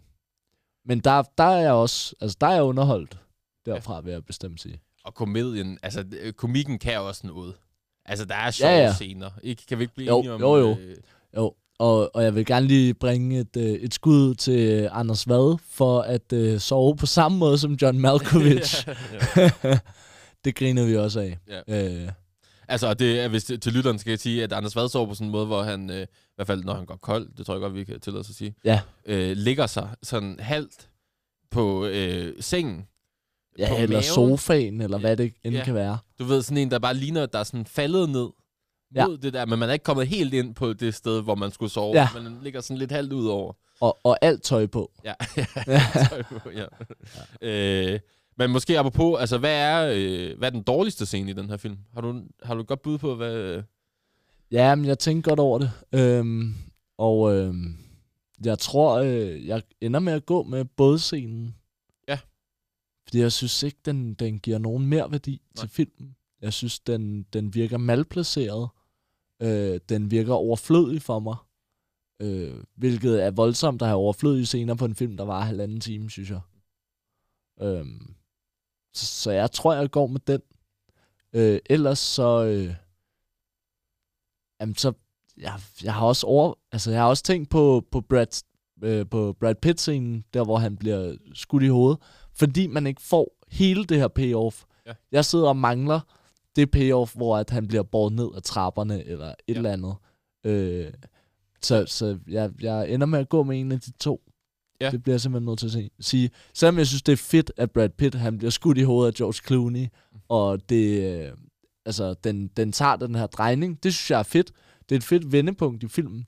men der, der er jeg også, altså der er jeg underholdt derfra, vil jeg bestemt sige. Og komedien, altså øh, komikken kan også noget. Altså, der er sjove Ja, ja, scener. Ikke, kan vi ikke blive Jo, enige om... jo, jo. Øh, Jo, og, og jeg vil gerne lige bringe et, øh, et skud til Anders Vad for at øh, sove på samme måde som John Malkovich. det griner vi også af. Ja. Øh, Altså, og det er, hvis til lytteren skal jeg sige, at Anders Vad sover på sådan en måde, hvor han, øh, i hvert fald når han går kold, det tror jeg godt, vi kan tillade os at sige, ja, øh, ligger sig sådan halvt på øh, sengen. Ja eller maven. sofaen, eller hvad det end Ja. kan være. Du ved, sådan en, der bare ligner, der er sådan faldet ned Ja. mod det der, men man er ikke kommet helt ind på det sted, hvor man skulle sove. Ja. Men den ligger sådan lidt halvt ud over. Og, og alt tøj på. Ja, Tøj på, ja. Øh, men måske apropos, altså hvad er, øh, hvad er den dårligste scene i den her film? Har du, har du godt bud på, hvad... Ja, men jeg tænker godt over det. Øhm, og øhm, jeg tror, øh, jeg ender med at gå med bådscenen. Fordi jeg synes ikke, den, den giver nogen mere værdi Nej. til filmen. Jeg synes, den, den virker malplaceret. Øh, den virker overflødig for mig. Øh, hvilket er voldsomt at have overflødige scener på en film, der var halvanden time, synes jeg. Øhm, så, så jeg tror, jeg går med den. Øh, ellers så... Øh, jamen så... Jeg, jeg har også over, altså jeg har også tænkt på, på Brad, øh, på Brad Pitt-scenen, der hvor han bliver skudt i hovedet, fordi man ikke får hele det her payoff. Ja. Jeg sidder og mangler det payoff, hvor at han bliver båret ned ad trapperne, eller et Ja. eller andet. Øh, så så jeg, jeg ender med at gå med en af de to. Ja. Det bliver jeg simpelthen nødt til at se- sige. Selvom jeg synes, det er fedt, at Brad Pitt han bliver skudt i hovedet af George Clooney, og det, øh, altså, den, den tager den her drejning. Det synes jeg er fedt. Det er et fedt vendepunkt i filmen.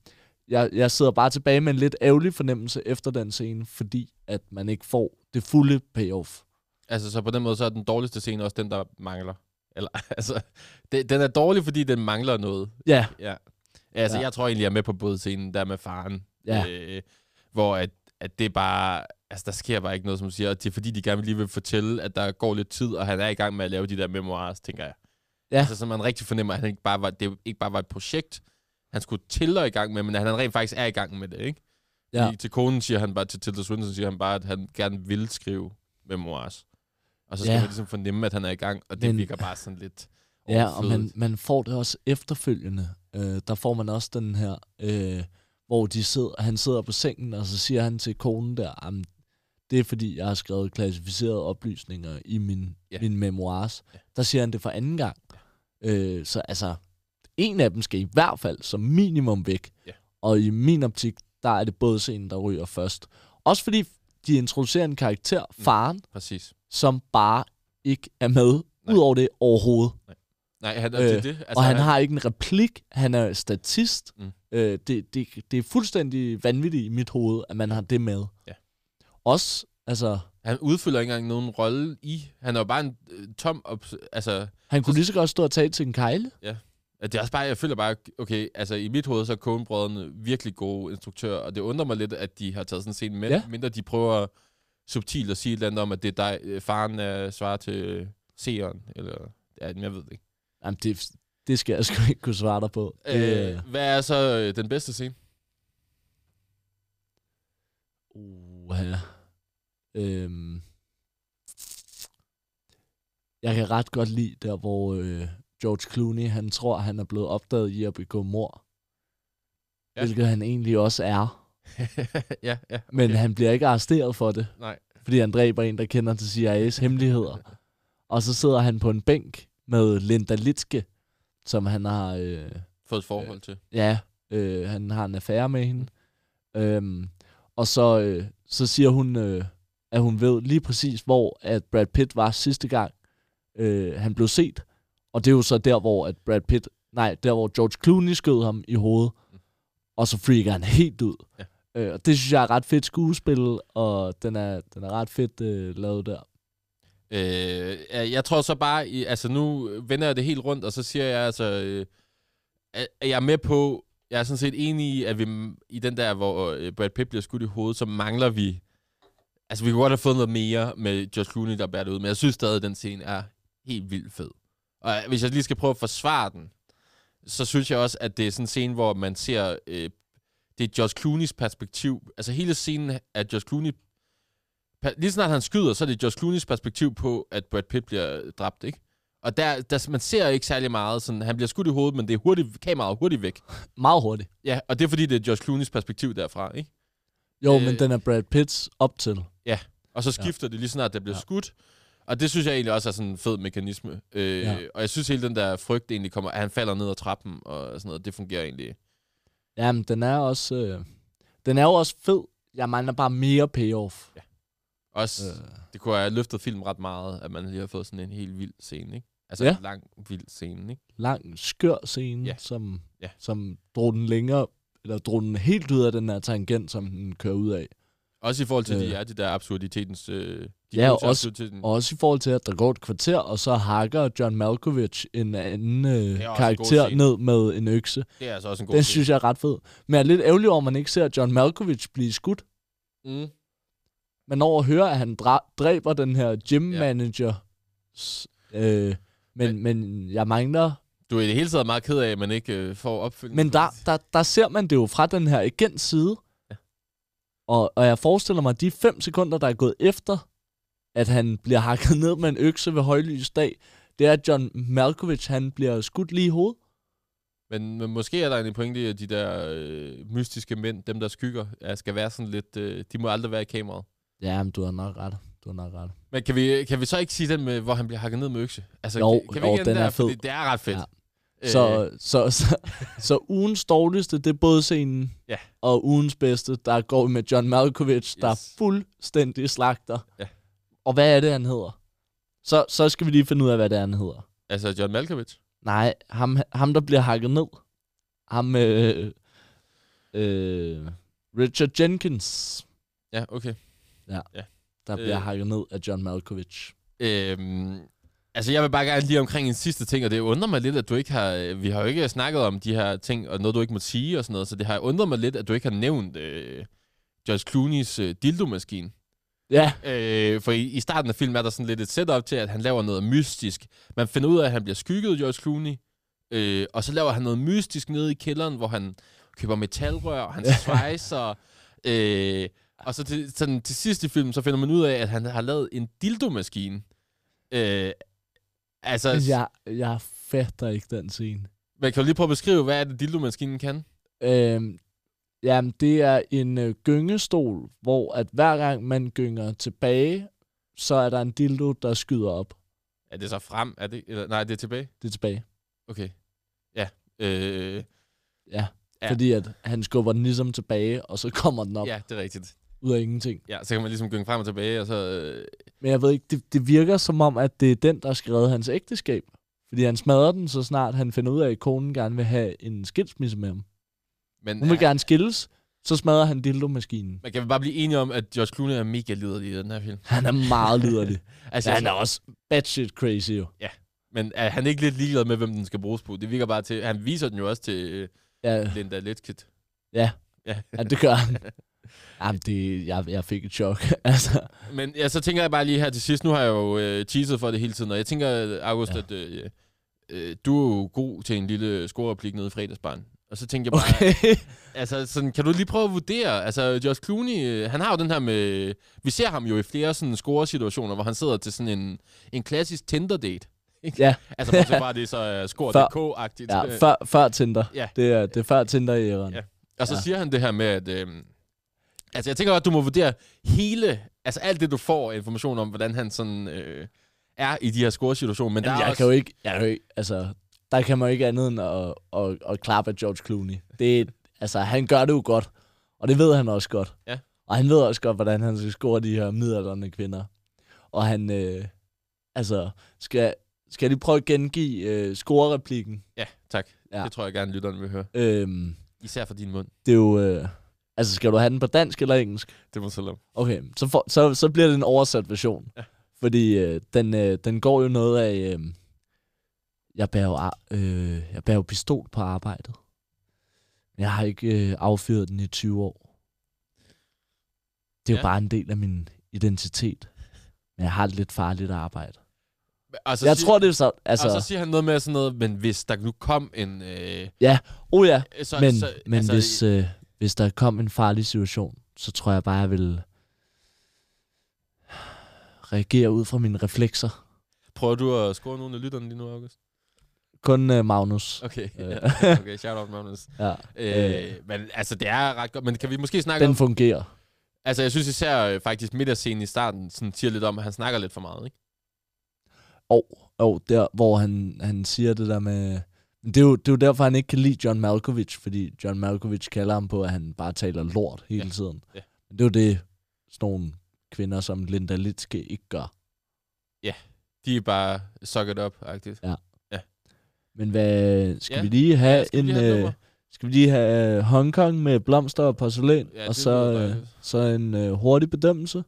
Jeg, jeg sidder bare tilbage med en lidt ærgerlig fornemmelse efter den scene, fordi at man ikke får det fulde payoff. Altså, så på den måde, så er den dårligste scene også den, der mangler. Eller, altså, det, den er dårlig, fordi den mangler noget. Ja, Ja. Altså, ja. Jeg tror egentlig, jeg er med på bådscenen der med faren. Ja. Øh, hvor at, at det bare... Altså, der sker bare ikke noget, som siger. Og det er fordi, de gerne lige vil fortælle, at der går lidt tid, og han er i gang med at lave de der memoirs, tænker jeg. Ja. Altså, så man rigtig fornemmer, at han ikke bare var, det ikke bare var et projekt, han skulle til og i gang med, men at han rent faktisk er i gang med det, ikke? Ja. Fordi Til konen siger han bare, til Tilda Swinton siger han bare, at han gerne vil skrive memoirs. Og så skal Ja. man ligesom fornemme, at han er i gang, og det Men- virker bare sådan lidt Ja, og man, man får det også efterfølgende. Øh, der får man også den her, øh, hvor de sidder, han sidder på sengen, og så siger han til konen der, "Jamen, det er fordi, jeg har skrevet klassificerede oplysninger i min, Ja. ja. min memoirs. Ja. Der siger han det for anden gang. Øh, så altså, en af dem skal i hvert fald som minimum væk. Ja. Og i min optik, der er det både scenen, der ryger først. Også fordi de introducerer en karakter, Mm. faren, Præcis. som bare ikke er med, Nej. ud over det overhovedet. Nej, han, øh, det, det. Altså, og han, han har ikke en replik. Han er statist. Mm. Mm. Øh, det, det, det er fuldstændig vanvittigt i mit hoved, at man har det med. Ja. Også, altså, Han udfylder ikke engang nogen rolle i. Han er jo bare en øh, tom... Op, altså, han kunne Så- lige så godt stå og tale til en kejle. At Det er også bare, jeg føler bare, okay, altså i mit hoved, så er Coen-brødrene virkelig gode instruktører, og det undrer mig lidt, at de har taget sådan en scene med, Ja. mindre de prøver subtilt at sige et eller andet om, at det er dig, øh, faren er svarer til øh, seeren, eller, ja, jeg ved det ikke. Jamen, det, det skal jeg sgu ikke kunne svare dig på. Det, Øh, hvad er så øh, den bedste scene? Uh, ja. øhm. Jeg kan ret godt lide der, hvor øh, George Clooney, han tror, han er blevet opdaget i at begå mor. Ja. Hvilket han egentlig også er. ja, ja. Men han bliver ikke arresteret for det, Nej. fordi han dræber en, der kender til CIA's hemmeligheder. Og så sidder han på en bænk med Linda Litske, som han har... Øh, Fået et forhold til. Ja, øh, han har en affære med hende. Øhm, og så, øh, så siger hun, øh, at hun ved lige præcis, hvor at Brad Pitt var sidste gang, øh, han blev set. Og det er jo så der, hvor at Brad Pitt, nej, der hvor George Clooney skød ham i hovedet. Og så freaker han helt ud. Ja. Øh, og det synes jeg er ret fedt skuespil, og den er, den er ret fedt øh, lavet der. Øh, jeg tror så bare, altså nu vender jeg det helt rundt, og så siger jeg altså, øh, at jeg er med på, jeg er sådan set enig i, at vi i den der, hvor øh, Brad Pitt bliver skudt i hovedet, så mangler vi, altså vi kunne godt have fået noget mere med George Clooney, der bærer det ud, men jeg synes stadig, at den scene er helt vildt fed. Og øh, hvis jeg lige skal prøve at forsvare den, så synes jeg også, at det er sådan en scene, hvor man ser, øh, det er George Clooneys perspektiv, altså hele scenen er George Clooney lige snart han skyder, så er det George Clooney's perspektiv på, at Brad Pitt bliver dræbt, ikke? Og der, der, man ser ikke særlig meget. Sådan, han bliver skudt i hovedet, men det er hurtigt, kameraet er hurtigt væk. Meget hurtigt. Ja, og det er fordi, det er George Clooney's perspektiv derfra, ikke? Jo, Øh, men den er Brad Pitts op til. Og så skifter ja. det lige snart, det bliver ja. skudt. Og det synes jeg egentlig også er sådan en fed mekanisme. Øh, ja. Ja. Og jeg synes hele den der frygt egentlig kommer, at han falder ned ad trappen og sådan noget, det fungerer egentlig. Jamen, den er også... Øh, den er jo også fed. Jeg mangler bare mere payoff. Også, øh. Det kunne have løftet film ret meget, at man lige har fået sådan en helt vild scene, ikke? Altså Ja. en lang, vild scene, ikke? lang, skør scene, Ja. ja. Som, Ja. som drog den længere, eller drog den helt ud af den her tangent, som den kører ud af. Også i forhold til, øh. de er de der absurditetens... Øh, de Ja, også- også i forhold til, at der går et kvarter, og så hakker John Malkovich en anden øh, en karakter scene. ned med en økse. Det er altså også en god Den scene. synes jeg er ret fed. Men jeg er lidt ærgerlig over, at man ikke ser John Malkovich blive skudt. Mm. Man når at høre, at han dra- dræber den her gym Ja. manager. Øh, men, men jeg mangler Du er i det hele taget meget ked af, at man ikke øh, får opfølgning. Men der, der, der ser man det jo fra den her agents side. Og, og jeg forestiller mig, at de fem sekunder, der er gået efter, at han bliver hakket ned med en økse ved højlys dag, det er, at John Malkovich, han bliver skudt lige i hovedet. Men, men måske er der en pointe i, at de der øh, mystiske mænd, dem der skygger, er, skal være sådan lidt... Øh, de må aldrig være i kameraet. Ja, men du har nok ret. Du har nok ret. Men kan vi, kan vi så ikke sige den med, hvor han bliver hakket ned med økse? Altså, Jo, kan, kan vi jo, ikke den er der, fordi fed. Det er ret fedt. Ja. Øh, Så, så, så, så ugens dårligste, det er både scenen Ja. og ugens bedste, der går med John Malkovich, yes. der er fuldstændig slagter. Ja. Og hvad er det, han hedder? Så, så skal vi lige finde ud af, hvad det er, han hedder. Altså, John Malkovich. Nej, ham, ham der bliver hakket ned. Ham, øh, øh, Richard Jenkins, Ja, okay. der bliver Øh. hakket ned af John Malkovich. Øhm, altså, jeg vil bare gerne lige omkring en sidste ting, og det undrer mig lidt, at du ikke har... Vi har jo ikke snakket om de her ting, og noget, du ikke må sige og sådan noget, så det har undret mig lidt, at du ikke har nævnt øh, George Clooney's øh, dildo-maskine. Ja, Øh, for i, i starten af filmen er der sådan lidt et setup til, at han laver noget mystisk. Man finder ud af, at han bliver skygget, George Clooney. Øh, og så laver han noget mystisk nede i kælderen, hvor han køber metalrør, og han svejser. øh, og så til, sådan, til sidst i filmen, så finder man ud af, at han har lavet en dildo-maskine. Øh, altså, jeg, jeg fatter ikke den scene. man kan jo lige prøve at beskrive, hvad er det, dildo-maskinen kan? Øhm, jamen, det er en øh, gyngestol, hvor at hver gang man gynger tilbage, så er der en dildo, der skyder op. Er det så frem? Er det, eller, nej, det er tilbage? Det er tilbage. Okay. Ja. Øh, Ja. Ja. Fordi at han skubber den ligesom tilbage, og så kommer den op ja, det er rigtigt. Ud af ingenting. Ja, så kan man ligesom gynge frem og tilbage, og så... Øh, Men jeg ved ikke, det, det virker som om, at det er den, der skal redde hans ægteskab. Fordi han smadrer den, så snart han finder ud af, at konen gerne vil have en skilsmisse med ham. men Hun vil ja, gerne skilles, så smadrer han dildo-maskinen. man kan bare blive enige om, at George Clooney er mega liderlig i den her film. Han er meget liderlig. Altså, ja, han er også batshit crazy jo. Men er han ikke lidt ligeglad med, hvem den skal bruges på? Det virker bare til... Han viser den jo også til øh, Ja, Linda Litskit. ja, Ja. ja, det gør han. Jamen, det, jeg, jeg fik et chok. altså, Men ja, så tænker jeg bare lige her til sidst. Nu har jeg jo øh, teaset for det hele tiden, og jeg tænker, August, Ja. at øh, øh, du er jo god til en lille scorereplik nede i fredagsbarn. Og så tænker jeg bare, okay. altså, sådan, kan du lige prøve at vurdere? Altså, Josh Clooney, øh, han har jo den her med... Vi ser ham jo i flere sådan scoresituationer, hvor han sidder til sådan en, en klassisk Tinder-date. Ja, Altså, bortset fra, at det er så uh, score.dk-agtigt. ja Øh, før, før Tinder. Ja. Det er, det er før Tinder i æren. Ja. Og så Ja. siger han det her med, at... Øhm, altså, jeg tænker godt, du må vurdere hele... Altså, alt det, du får information om, hvordan han sådan øh, er i de her scoresituationer. Men Jamen, der er jeg også, kan jo ikke, jeg kan jo ikke, altså, der kan man jo ikke andet end at, at, at klappe af George Clooney. Det, altså, han gør det jo godt, og det ved han også godt. Ja. Og han ved også godt, hvordan han skal score de her midaldrende kvinder. Og han, øh, altså, skal, skal lige prøve at gengive øh, scorereplikken? Ja, tak. Ja. Det tror jeg gerne, lytteren vil høre. Øhm, Især for din mund. det er jo, øh, altså, skal du have den på dansk eller engelsk? Det må så lov. Okay, så, for, så, så bliver det en oversat version. Ja. Fordi øh, den, øh, den går jo noget af... Øh, jeg, bærer jo, øh, jeg bærer jo pistol på arbejdet. Jeg har ikke øh, affyret den i 20 år. Det er ja. jo Ja. bare en del af min identitet. Men jeg har et lidt farligt arbejde. Og så Jeg siger, tror, det er så... Altså, Altså, og så siger han noget med sådan noget, men hvis der nu kom en... Øh, oh ja, så, men, så, men altså, hvis, øh, hvis der kom en farlig situation, så tror jeg bare, jeg vil reagere ud fra mine reflekser. Prøver du at score nogle af lytterne lige nu, August? Kun øh, Magnus. Okay, Øh. okay shout out, Magnus. Ja. Øh, men altså, det er ret godt. Men kan vi måske snakke Den om... fungerer. Altså, jeg synes især øh, faktisk middagsscenen i starten sådan, siger lidt om, at han snakker lidt for meget, ikke? Og, og der, hvor han, han siger det der med... Det er, jo, det er jo derfor, han ikke kan lide John Malkovich, fordi John Malkovich kalder ham på, at han bare taler lort hele Ja. tiden. Ja. Men det er jo det, sådan nogle kvinder som Linda Litske ikke gør. De er bare suck it up-agtigt. Men hvad, skal Ja. vi lige have Ja, skal vi en... lige have øh, skal vi lige have øh, Hongkong med blomster og porcelæn, Ja, og det så, øh, så en øh, hurtig bedømmelse,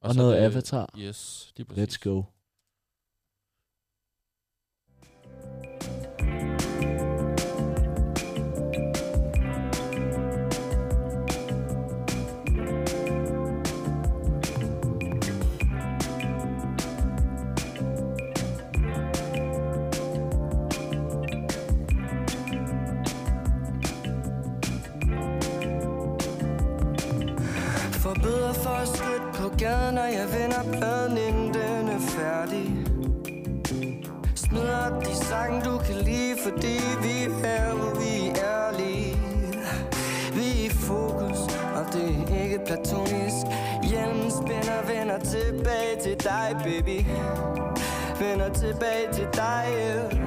og, så noget det- Avatar. Yes, lige præcis. Let's go. Forbeder for at skødt på gaden, når jeg vender pladen, inden den er færdig. Smider de sang, du kan lide, fordi vi er her, hvor vi er ærlige. Vi er i fokus, og det er ikke platonisk. Hjelmen spænder, vender tilbage til dig, baby. Vender tilbage til dig, yeah.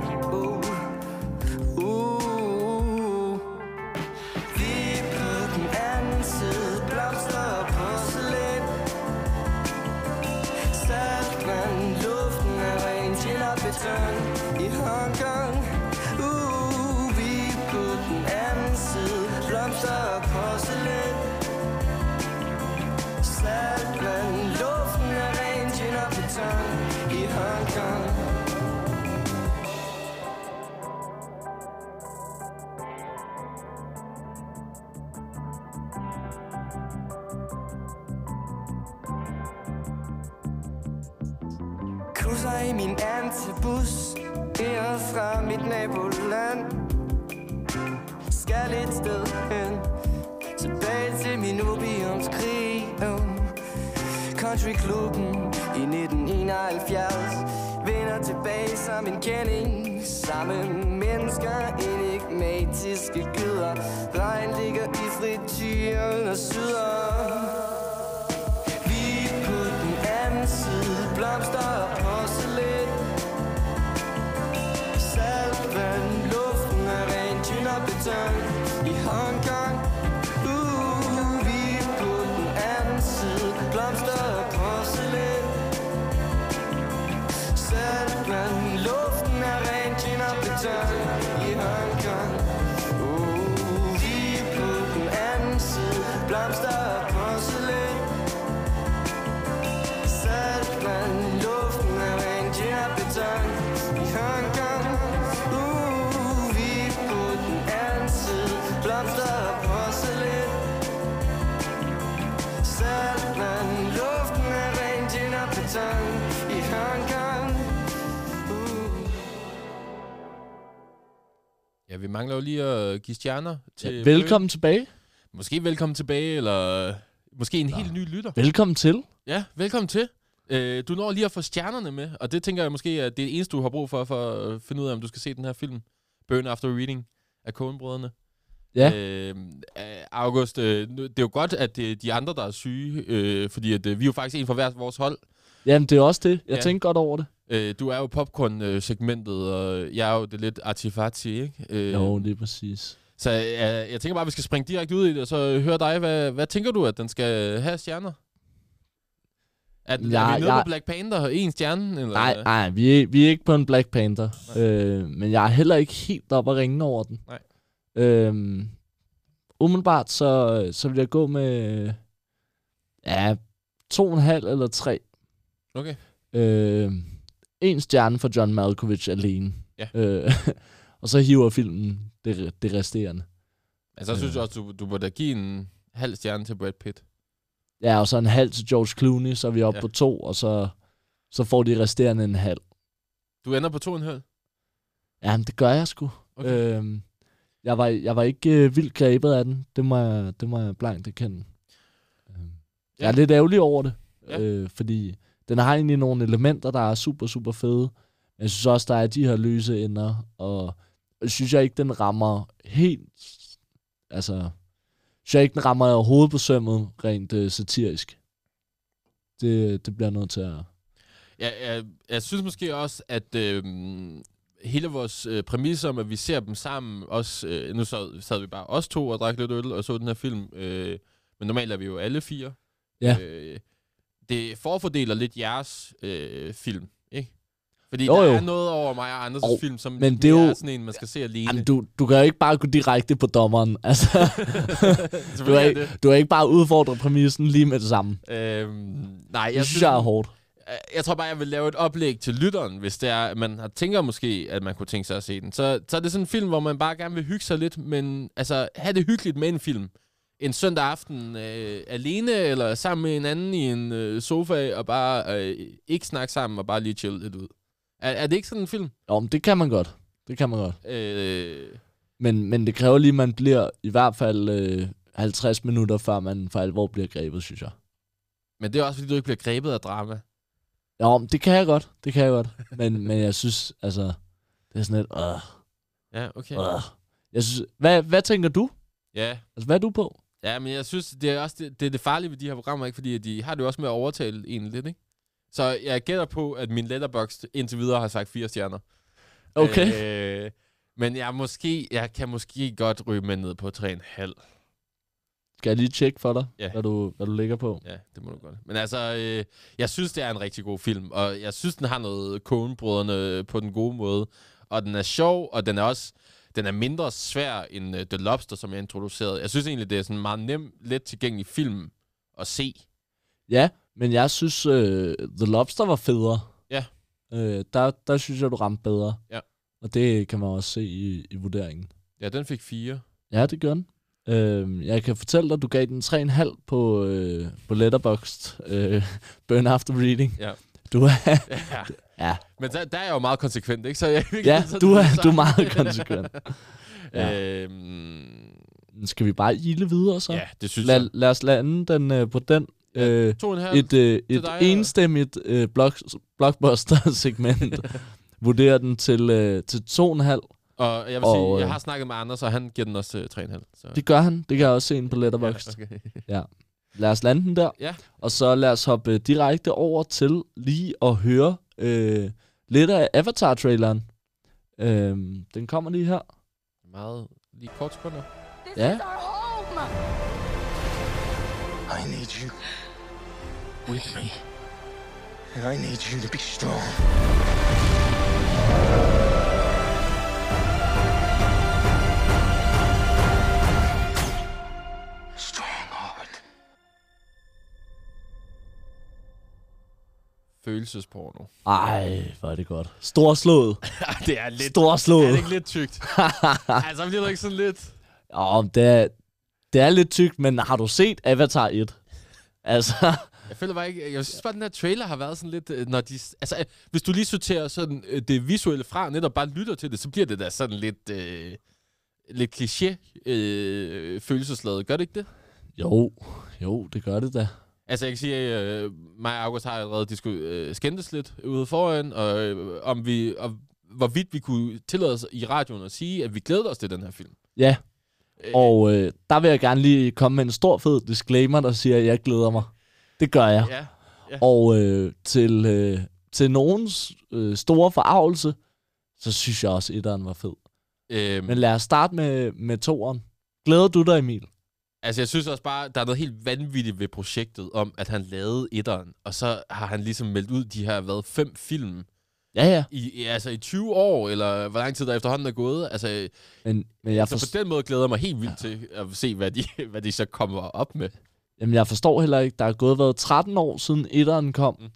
Give stjerner til... Ja, velkommen tilbage. Måske velkommen tilbage, eller måske en helt ny lytter. Velkommen til. Ja, velkommen til. Øh, du når lige at få stjernerne med, og det tænker jeg måske, at det er det eneste, du har brug for, for at finde ud af, om du skal se den her film. Burn After Reading af Coen-brødrene. Ja. Øh, August, øh, det er jo godt, at det er de andre, der er syge, øh, fordi at, øh, vi er jo faktisk en fra hver vores hold. Jamen, det er også det. Jeg Ja. tænker godt over det. Øh, du er jo popcorn-segmentet, og jeg er jo det lidt artifati, ikke? Øh, Jo, det er præcis. Så øh, jeg tænker bare, at vi skal springe direkte ud i det, og så høre dig. Hvad, hvad tænker du, at den skal have stjerner? Er, ja, er Jeg- vi nede jeg- på Black Panther? En stjerne? Eller? Nej, nej, vi er, vi er ikke på en Black Panther. Øh, men jeg er heller ikke helt op at ringe over den. Nej. Øhm, umiddelbart, så, så vil jeg gå med ja, to og en halv eller tre. Okay. Øh, en stjerne for John Malkovich alene. Ja. Øh, og så hiver filmen det, det resterende. Altså, jeg synes Øh. også, du, du burde give en halv stjerne til Brad Pitt. Ja, og så en halv til George Clooney, så er vi oppe Ja. på to, og så, så får de resterende en halv. Du ender på to en halv? Jamen, det gør jeg sgu. Okay. Øhm, jeg, var, jeg var ikke øh, vildt grebet af den. Det må jeg, det må jeg blankt erkende. Øhm, Jeg er lidt ærgerlig over det, Ja. øh, fordi den har egentlig nogle elementer, der er super, super fede. Men jeg synes også, der er de her løse ender, og synes jeg ikke, den rammer helt... Altså, jeg synes jeg ikke, den rammer overhovedet på sømmet, rent øh, satirisk. Det, det bliver nødt til at... Jeg, jeg, jeg synes måske også, at øh, hele vores øh, præmis om, at vi ser dem sammen, også, øh, nu sad, sad vi bare os to og drak lidt øl og så den her film, øh, men normalt er vi jo alle fire. Ja. Øh, det forfordeler lidt jeres øh, film, ikke? Fordi Jo, der jo. er noget over mig og Anders' film, som men det er det jo- er sådan en, man skal se alene. Jamen, du, du kan jo ikke bare gå direkte på dommeren. Altså, du, er ikke, du er ikke bare udfordre præmissen lige med det samme. Øhm, nej, jeg Jeg synes, jeg er hårdt. jeg tror bare, jeg vil lave et oplæg til lytteren, hvis det er, man har tænker måske, at man kunne tænke sig at se den. Så, så er det sådan en film, hvor man bare gerne vil hygge sig lidt, men altså, have det hyggeligt med en film. En søndag aften øh, alene, eller sammen med en anden i en øh, sofa, og bare øh, ikke snakke sammen, og bare lige chill lidt ud. Er, er det ikke sådan en film? Jo, men det kan man godt. Det kan man godt. Øh, Men, men det kræver lige, at man bliver i hvert fald øh, 50 minutter, før man for alvor bliver grebet, synes jeg. men det er også, fordi du ikke bliver grebet af drama. Jo, men det kan jeg godt. Det kan jeg godt. Men, men jeg synes, altså, det er sådan lidt, øh, Ja, okay. øh. Jeg synes, hvad, hvad tænker du? Ja, Altså, hvad er du på? Ja, men jeg synes, det er også det, det, er det farlige ved de her programmer, ikke? fordi de har det jo også med at overtale en lidt, ikke? Så jeg gætter på, at min letterbox indtil videre har sagt fire stjerner. Okay. Øh, men jeg, måske, jeg kan måske godt ryge med ned på 3,5. Skal jeg lige tjekke for dig, Ja. hvad, du, hvad du ligger på? Ja, det må du godt. Men altså, øh, jeg synes, det er en rigtig god film, og jeg synes, den har noget Coen-brødrene på den gode måde. Og den er sjov, og den er også den er mindre svær end uh, The Lobster, som jeg introducerede. Jeg synes egentlig, det er sådan en meget nem, let tilgængelig film at se. Ja, men jeg synes, øh, The Lobster var federe. Ja. Øh, der, der synes jeg, du ramte bedre. Ja. Og det kan man også se i, i vurderingen. Ja, den fik fire. Ja, det gør den. Øh, jeg kan fortælle dig, du gav den 3,5 på, øh, på Letterboxd. Øh, Burn After Reading. Ja. Du er, Ja. Ja, Men der, der er jeg jo meget konsekvent, ikke? Så jeg, ja så du, er, du er meget konsekvent. Ja. Øhm, Skal vi bare ile videre så? ja, det synes jeg. Lad, os lande den øh, på den. Ja, Øh, halv. et øh, et dig, enstemmigt øh, block, blockbuster-segment vurderer den til, øh, til 2,5. Og jeg vil og, sige, øh, jeg har snakket med Anders, og han giver den også til 3,5. Så. Det gør han. Det kan jeg også se ind på Letterboxd. Ja, okay. Lad os lande den der. Ja. Og så lad os hoppe øh, direkte over til lige at høre øh, lidt af Avatar-traileren. Øh, den kommer lige her. Meget lige kort sekunder. Ja. I need you with me. And I need you to be strong. Strong Følelsesporno. Ej, hvor er det godt. Storslået. det er lidt... Er Storslået. det ikke lidt tykt? altså, bliver du ikke sådan lidt... Ja, det er, det er lidt tykt, men har du set Avatar 1? Altså, Jeg føler bare ikke... Jeg synes bare, den her trailer har været sådan lidt... øh, Når de, altså, øh, hvis du lige sorterer sådan, øh, det visuelle fra, netop bare lytter til det, så bliver det da sådan lidt... Øh, lidt kliché øh, følelsesladet. Gør det ikke det? Jo, jo, det gør det da. Altså, jeg kan sige, at øh, mig og August har allerede disku, øh, skændtes lidt ude foran, og øh, om vi, og hvorvidt vi kunne tillade os i radioen at sige, at vi glæder os til den her film. Ja, Øh, og øh, der vil jeg gerne lige komme med en stor fed disclaimer, der siger, at jeg glæder mig. Det gør jeg. Ja. Og øh, til, øh, til nogens øh, store forarvelse, så synes jeg også, at etteren var fed. Øh, Men lad os starte med, med toeren. Glæder du dig, Emil? Altså, jeg synes også bare, der er noget helt vanvittigt ved projektet om, at han lavede etteren, og så har han ligesom meldt ud de her, hvad, fem film Ja, ja. i, altså i 20 år, eller hvor lang tid der efterhånden er gået. Altså, Men, men jeg, så for, på den måde glæder jeg mig helt vildt til at se, hvad de, hvad de så kommer op med. jamen, jeg forstår heller ikke, der er gået været 13 år siden etteren kom. Mm.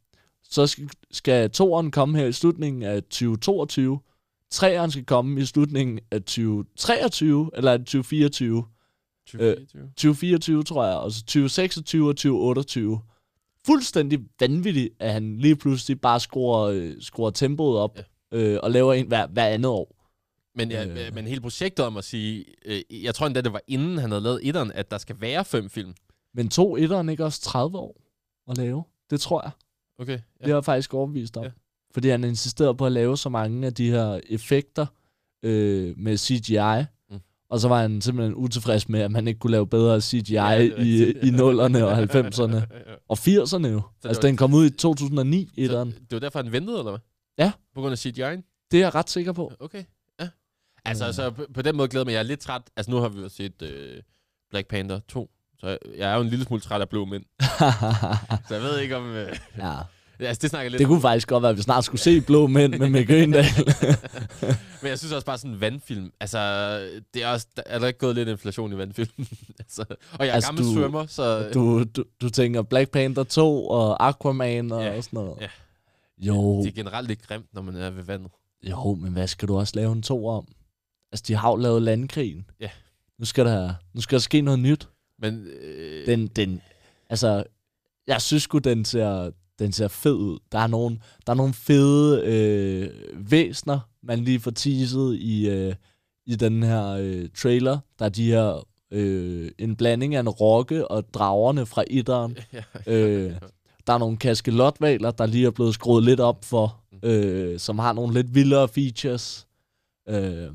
Så skal, skal toeren komme her i slutningen af 2022. Treeren skal komme i slutningen af 2023, eller er det 2024? 2024. 2024, tror jeg, og så 2026 og 2028. Fuldstændig vanvittigt, at han lige pludselig bare skruer, øh, skruer tempoet op Ja. øh, og laver en hver, hver andet år. Men, ja, Øh. men hele projektet om at sige, øh, jeg tror endda, det var inden han havde lavet etteren, at der skal være fem film. Men to etteren ikke også 30 år at lave? Det tror jeg. Okay. Ja. Det er jeg faktisk overbevist om. Ja. Fordi han insisterede på at lave så mange af de her effekter øh, med CGI. Og så var han simpelthen utilfreds med, at man ikke kunne lave bedre CGI Ja, i, rigtigt. i 0'erne og 90'erne. Ja. Og 80'erne jo. det Altså, den kom ud i 2009, Så etteren. det var derfor, han ventede, eller hvad? Ja. På grund af CGI'en? Det er jeg ret sikker på. Okay, ja. Altså, altså på, på den måde glæder mig. Jeg er lidt træt. Altså, nu har vi jo set øh, Black Panther 2. Så jeg, jeg er jo en lille smule træt af blå mænd. Så jeg ved ikke om... Øh, ja. Altså, det snakker lidt Det kunne faktisk godt være, at vi snart skulle se Blå Mænd med Mick Øgendal. Men jeg synes også bare sådan en vandfilm. Altså, det er også... Der er der ikke gået lidt inflation i vandfilm? altså, og jeg er Altså, gammel du- svømmer, så... du, du, du tænker Black Panther 2 og Aquaman og, Ja, og sådan noget. ja. Jo, Det er generelt lidt grimt, når man er ved vandet. jo, men hvad skal du også lave en to om? Altså, de har jo lavet landkrigen. Ja. Nu skal der, nu skal der ske noget nyt. Men... Øh, Den, den, altså, jeg synes sgu, den ser, den ser fed ud. Der er nogle, der er nogle fede øh, væsner, man lige får teaset i, øh, i den her øh, trailer. Der er de her, øh, en blanding af en rokke og dragerne fra etteren. ja, Øh, Der er nogle kaskelotvaler, der lige er blevet skruet lidt op for, øh, som har nogle lidt vildere features. Øh,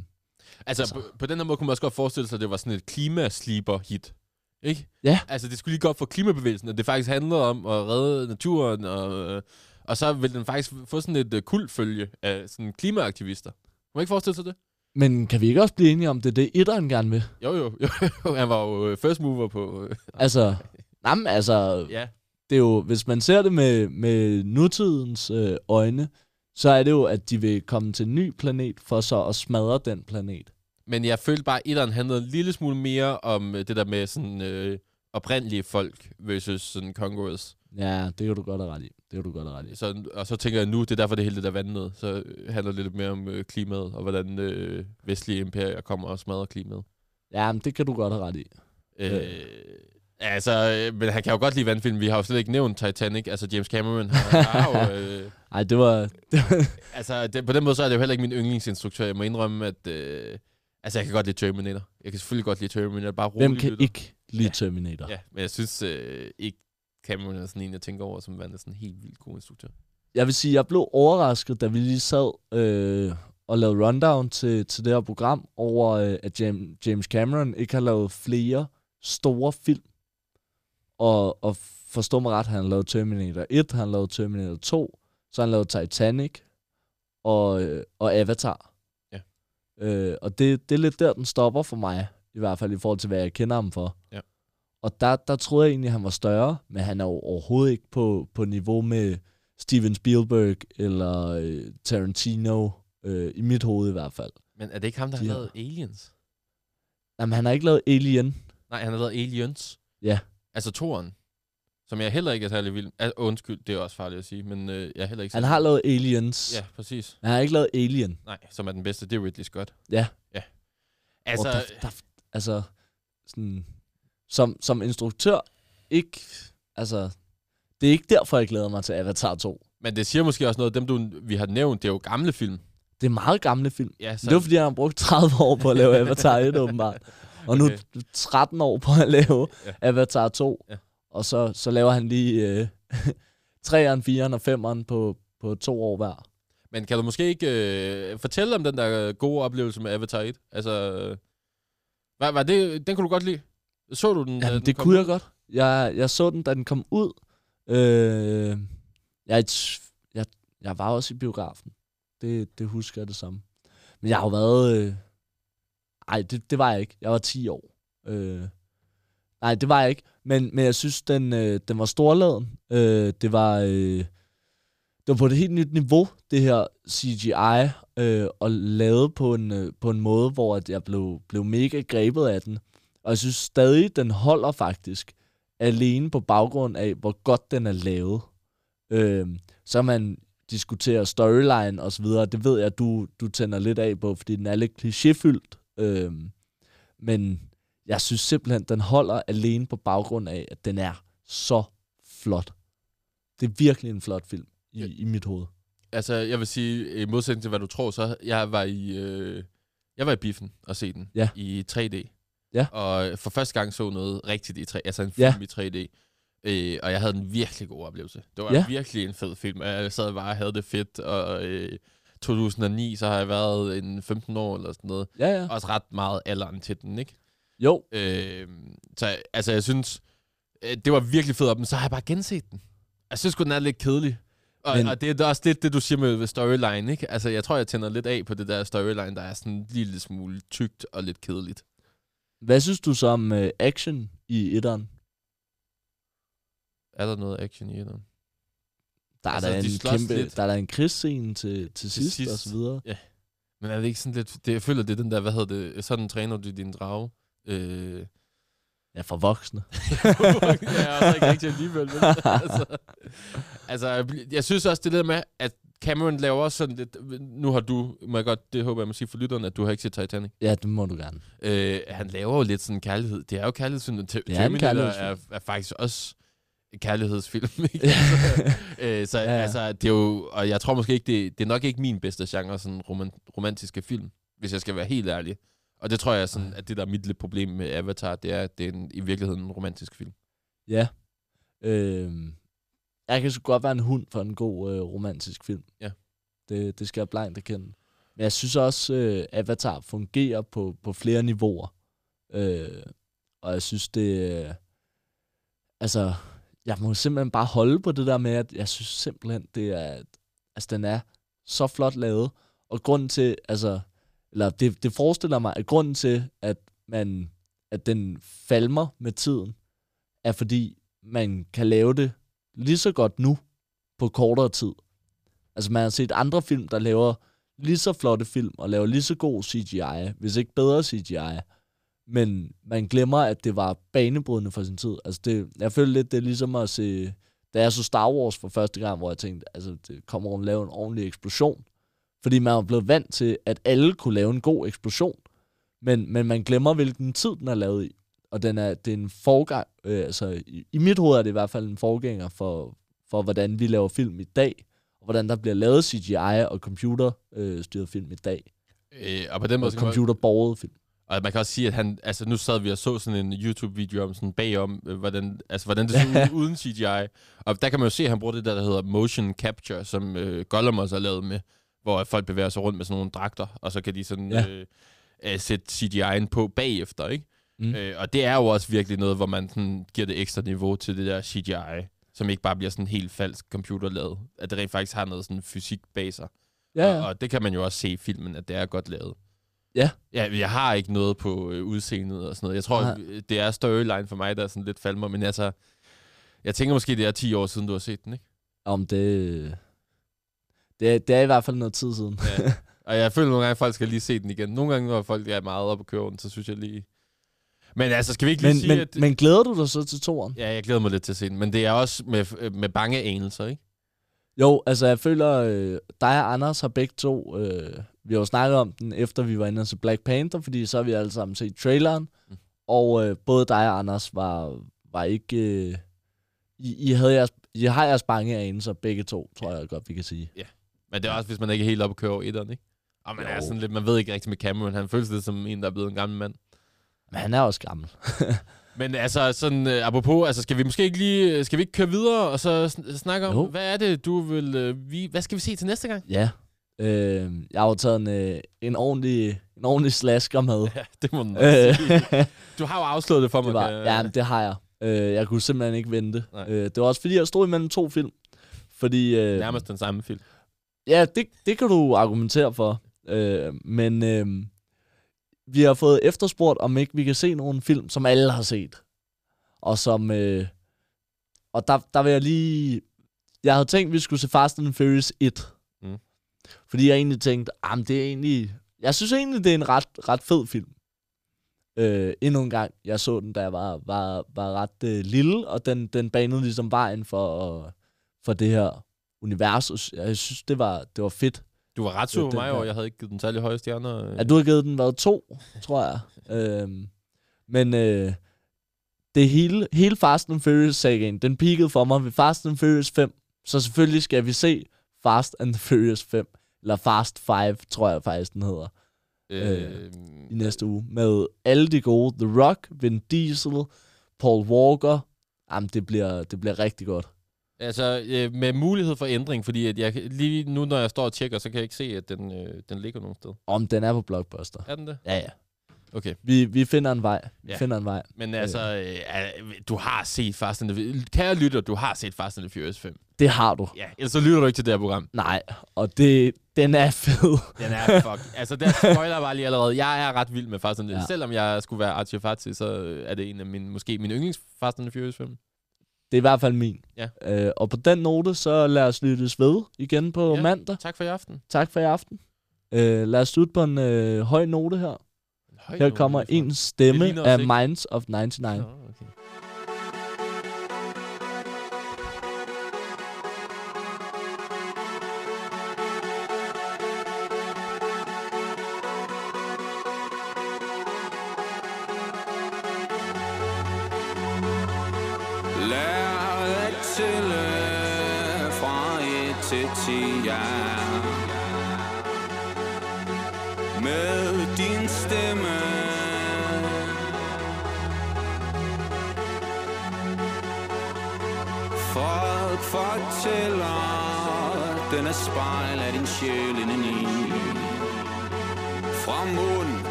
Altså, på, på den her måde kunne man også godt forestille sig, at det var sådan et klimasleeper-hit. Ikke? Ja. Altså, det skulle lige godt for klimabevægelsen, at det faktisk handler om at redde naturen, og, øh, og så vil den faktisk få sådan et uh, kultfølge af sådan klimaaktivister. Kunne man ikke forestille sig det? men kan vi ikke også blive enige om, det er det, etteren gerne vil? Jo, jo, jo. Han var jo øh, first mover på... Altså, jamen, altså, ja. det er jo, hvis man ser det med, med nutidens øh, øjne, så er det jo, at de vil komme til en ny planet, for så at smadre den planet. Men jeg følte bare, at etteren handlede en lille smule mere om øh, det der med sådan øh, oprindelige folk versus sådan Conquerors. Ja, det kan du godt have ret i. Det kan du godt have ret i. Så, og så tænker jeg nu, det er derfor, det hele det der vandet. Så øh, handler det lidt mere om øh, klimaet, og hvordan øh, vestlige imperier kommer og smadrer klimaet. Ja, men det kan du godt have ret i. Øh, altså, øh, men han kan jo godt lide vandfilm. Vi har jo slet ikke nævnt Titanic. Altså, James Cameron har, har jo... Øh, Ej, det var... Det var altså, det, på den måde så er det jo heller ikke min yndlingsinstruktør. Jeg må indrømme, at... Øh, altså, jeg kan godt lide Terminator. Jeg kan selvfølgelig godt lide Terminator. Bare rolig hvem kan lytter. ikke lide Ja. Terminator? Ja, men jeg synes øh, ikke, Cameron er sådan en, jeg tænker over, som værende sådan en helt vildt god instruktør. Jeg vil sige, jeg blev overrasket, da vi lige sad øh, og lavede rundown til, til det her program, over øh, at James, Cameron ikke har lavet flere store film. Og, og forstå mig ret, han har lavet Terminator 1, han har lavet Terminator 2, så har han lavet Titanic og, øh, og Avatar. Øh, og det, det er lidt der, den stopper for mig, i hvert fald i forhold til, hvad jeg kender ham for. Ja. Og der, der troede jeg egentlig, at han var større, men han er jo overhovedet ikke på, på niveau med Steven Spielberg eller øh, Tarantino, øh, i mit hoved i hvert fald. Men er det ikke ham, der har De har- lavet Aliens? Jamen, han har ikke lavet Alien. Nej, han har lavet Aliens. Ja. Altså toren. Som jeg heller ikke er særlig vild. Altså, undskyld, det er også farligt at sige, men øh, jeg er heller ikke Han har lavet Aliens. Ja, præcis. Han har ikke lavet Alien. Nej, som er den bedste, det er Ridley Scott. Ja. Ja. Altså, Altså, der, der, altså sådan, som, som instruktør, ikke, altså, det er ikke derfor, jeg glæder mig til Avatar 2. men det siger måske også noget, dem du, vi har nævnt, det er jo gamle film. Det er meget gamle film. Ja, Så det var, fordi han har brugt 30 år på at lave Avatar 1, åbenbart. Og nu Okay. 13 år på at lave Ja. Avatar 2. Ja. Og så, så laver han lige øh, 3'eren, 4'eren og 5'eren på, på to år hver. Men kan du måske ikke øh, fortælle om den der gode oplevelse med Avatar 1? Altså, øh, var, var det, den kunne du godt lide? Så du den? da Jamen, den det kunne ud? jeg godt. Jeg, jeg så den, da den kom ud. Øh, jeg, jeg, jeg var også i biografen. Det, det husker jeg det samme. Men jeg har jo været... Øh, ej, det, det var jeg ikke. Jeg var 10 år. Øh, nej, det var jeg ikke. Men, men jeg synes, den, øh, den var storladen. Øh, det var... Øh, det var på et helt nyt niveau, det her CGI, øh, og lavet på en, øh, på en måde, hvor at jeg blev, blev mega grebet af den. Og jeg synes stadig, den holder faktisk alene på baggrund af, hvor godt den er lavet. Øh, så man diskuterer storyline og så videre. Det ved jeg, du, du tænder lidt af på, fordi den er lidt klichéfyldt. Øh, men jeg synes simpelthen, den holder alene på baggrund af, at den er så flot. Det er virkelig en flot film i, Ja. i mit hoved. Altså, jeg vil sige, i modsætning til, hvad du tror, så jeg var i, øh, jeg var i biffen og se den Ja. i 3D. Ja. Og for første gang så noget rigtigt i 3 altså en Ja. film i 3D. Øh, og jeg havde en virkelig god oplevelse. Det var Ja. virkelig en fed film. Jeg sad bare og havde det fedt, og øh, 2009, så har jeg været en 15 år eller sådan noget. Ja, ja. Også ret meget alderen til den, ikke? Jo, Øh, så altså, jeg synes, øh, det var virkelig fedt op, men så har jeg bare genset den. Jeg synes den er lidt kedelig. Og, Men- og det er også lidt det, du siger med storyline, ikke? Altså, jeg tror, jeg tænder lidt af på det der storyline, der er sådan en lille smule tykt og lidt kedeligt. hvad synes du så om uh, action i etteren? Er der noget action i den? Der er, Altså, der, de en kæmpe, lidt. der er der en krigsscene til, til sidst, sidst. og så videre. Men er det ikke sådan lidt... Det, jeg føler, det er den der, hvad hedder det? Sådan træner du din drage. Øh, Ja, for voksne. jeg er også ikke rigtig alligevel. Men, altså, altså, jeg synes også det der med, at Cameron laver også sådan lidt... Nu har du, må jeg godt, det håber jeg må sige for lytterne, at du har ikke set Titanic. Ja, det må du gerne. Øh, han laver jo lidt sådan kærlighed. Det er jo kærlighedsfilm. Te- Det er en er, er faktisk også en kærlighedsfilm. Ikke? altså, øh, så Ja, ja, ja. ja. altså, det er jo... Og jeg tror måske ikke, det, det er nok ikke min bedste genre, sådan roman, romantiske film, hvis jeg skal være helt ærlig. Og det tror jeg, sådan, at det der er mit lidt problem med Avatar, det er, at det er en, i virkeligheden en romantisk film. Ja. Øhm, jeg kan sgu godt være en hund for en god øh, romantisk film. Ja. Det, det skal jeg blankt erkende. Men jeg synes også, øh, Avatar fungerer på, på flere niveauer. Øh, og jeg synes, det... Øh, altså, jeg må simpelthen bare holde på det der med, at jeg synes simpelthen, det er... Altså, den er så flot lavet. Og grunden til, altså... Eller det, det forestiller mig, at grunden til, at man at den falmer med tiden, er fordi, man kan lave det lige så godt nu, på kortere tid. Altså man har set andre film, der laver lige så flotte film, og laver lige så god CGI, hvis ikke bedre CGI. Men man glemmer, at det var banebrydende for sin tid. Altså det, jeg føler lidt, det er ligesom at se... Da jeg så Star Wars for første gang, hvor jeg tænkte, altså det kommer at lave en ordentlig eksplosion. Fordi man er blevet vant til, at alle kunne lave en god eksplosion. Men, men man glemmer, hvilken tid den er lavet i. Og den er, det er en forgang, øh, altså i, i mit hoved er det i hvert fald en forgænger for, for, hvordan vi laver film i dag, og hvordan der bliver lavet CGI og computerstyret øh, film i dag, Øh, og på den måde, og computerborget film. og man kan også sige, at han, altså nu sad vi og så sådan en YouTube-video om sådan bagom, øh, hvordan, altså, hvordan det så ud uden CGI. Og der kan man jo se, at han bruger det der, der hedder motion capture, som øh, Gollum også har lavet med, hvor folk bevæger sig rundt med sådan nogle dragter, og så kan de sådan Ja. ja. øh, øh, sætte CGI'en på bagefter, ikke? Mm. Øh, og det er jo også virkelig noget, hvor man sådan giver det ekstra niveau til det der CGI, som ikke bare bliver sådan helt falsk computerlavet. At det rent faktisk har noget sådan fysik bag sig. Ja, Og, ja. og det kan man jo også se i filmen, at det er godt lavet. Ja. ja jeg har ikke noget på øh, udseendet og sådan noget. Jeg tror, Nej. øh, det er storyline for mig, der er sådan lidt falmer. Men altså, jeg tænker måske, det er 10 år siden, du har set den, ikke? Om det, det, er, det er i hvert fald noget tid siden. Ja. og jeg føler nogle gange, at folk skal lige se den igen. Nogle gange, når folk er meget op at køre den, så synes jeg lige... Men altså, skal vi ikke lige Men, sige, men, at... men glæder du dig så til toren? Ja, jeg glæder mig lidt til at se den. Men det er også med, med bange anelser, ikke? Jo, altså jeg føler, øh, dig og Anders har begge to, øh, vi har jo snakket om den, efter vi var inde se Black Panther, fordi så har vi alle sammen set traileren, Mm. og øh, både dig og Anders var, var ikke, øh, I, I, havde jeres, I har jeres bange anelser begge to, tror jeg godt, vi kan sige. Men det er også, hvis man ikke er helt op at køre over etteren, ikke? Og man Jo. er sådan lidt, man ved ikke rigtig med Cameron. Han føles lidt som en, der er blevet en gammel mand. Men han er også gammel. Men altså, sådan, øh, apropos, altså, skal vi måske ikke lige, skal vi ikke køre videre, og så sn- snakke om, Jo. hvad er det, du vil, øh, vi, hvad skal vi se til næste gang? Ja. Øh, jeg har jo taget en, øh, en, ordentlig, en ordentlig slasker med. Ja, det må sige. Øh, Du har jo afslået det for mig. det var, kan- ja, men det har jeg. Øh, jeg kunne simpelthen ikke vente. Nej. Øh, det var også fordi, jeg stod imellem to film. Fordi, øh, Nærmest den samme film. Ja, det, det kan du argumentere for. Øh, men øh, vi har fået efterspurgt, om ikke vi kan se nogle film, som alle har set. Og som... Øh, og der, der vil jeg lige... Jeg havde tænkt, at vi skulle se Fast and Furious 1. Mm. Fordi jeg egentlig tænkte, ah, det er egentlig... Jeg synes egentlig, det er en ret, ret fed film. Øh, endnu en gang, jeg så den, da jeg var, var, var ret øh, lille, og den, den banede ligesom vejen for, øh, for det her univers. og Jeg synes, det var, det var fedt. Du var ret sur på mig, og jeg havde ikke givet den særlig høje stjerner. øh. Ja, du har givet den været to, tror jeg. Øhm, men øh, det hele, hele Fast and Furious sagaen, den peakede for mig ved Fast and Furious 5. Så selvfølgelig skal vi se Fast and Furious 5. Eller Fast 5, tror jeg faktisk, den hedder. øh, I næste uge. Med alle de gode. The Rock, Vin Diesel, Paul Walker. Jamen, det bliver, det bliver rigtig godt. Altså, øh, med mulighed for ændring, fordi at jeg, lige nu, når jeg står og tjekker, så kan jeg ikke se, at den, øh, den ligger nogen sted. Om den er på Blockbuster. Er den det? Ja, ja. Okay. Vi, vi finder en vej. Vi Ja. finder en vej. Men altså, øh, du har set Fast and the Kære lytter, du har set Fast and the Furious 5. Det har du. Ja, ellers så lytter du ikke til det her program. Nej, og det, den er fed. Den er fuck. altså, der spoiler bare lige allerede. Jeg er ret vild med Fast and the Ja. Selvom jeg skulle være Archie så er det en af mine, måske min yndlings Fast and the Furious film. Det er i hvert fald min. Ja. Øh, og på den note, så lad os lyttes ved igen på Ja. mandag. Tak for i aften. Tak for i aften. Øh, lad os slutte på en øh, høj note her. Høj Her note kommer en stemme af. Minds of 99. Nå, okay.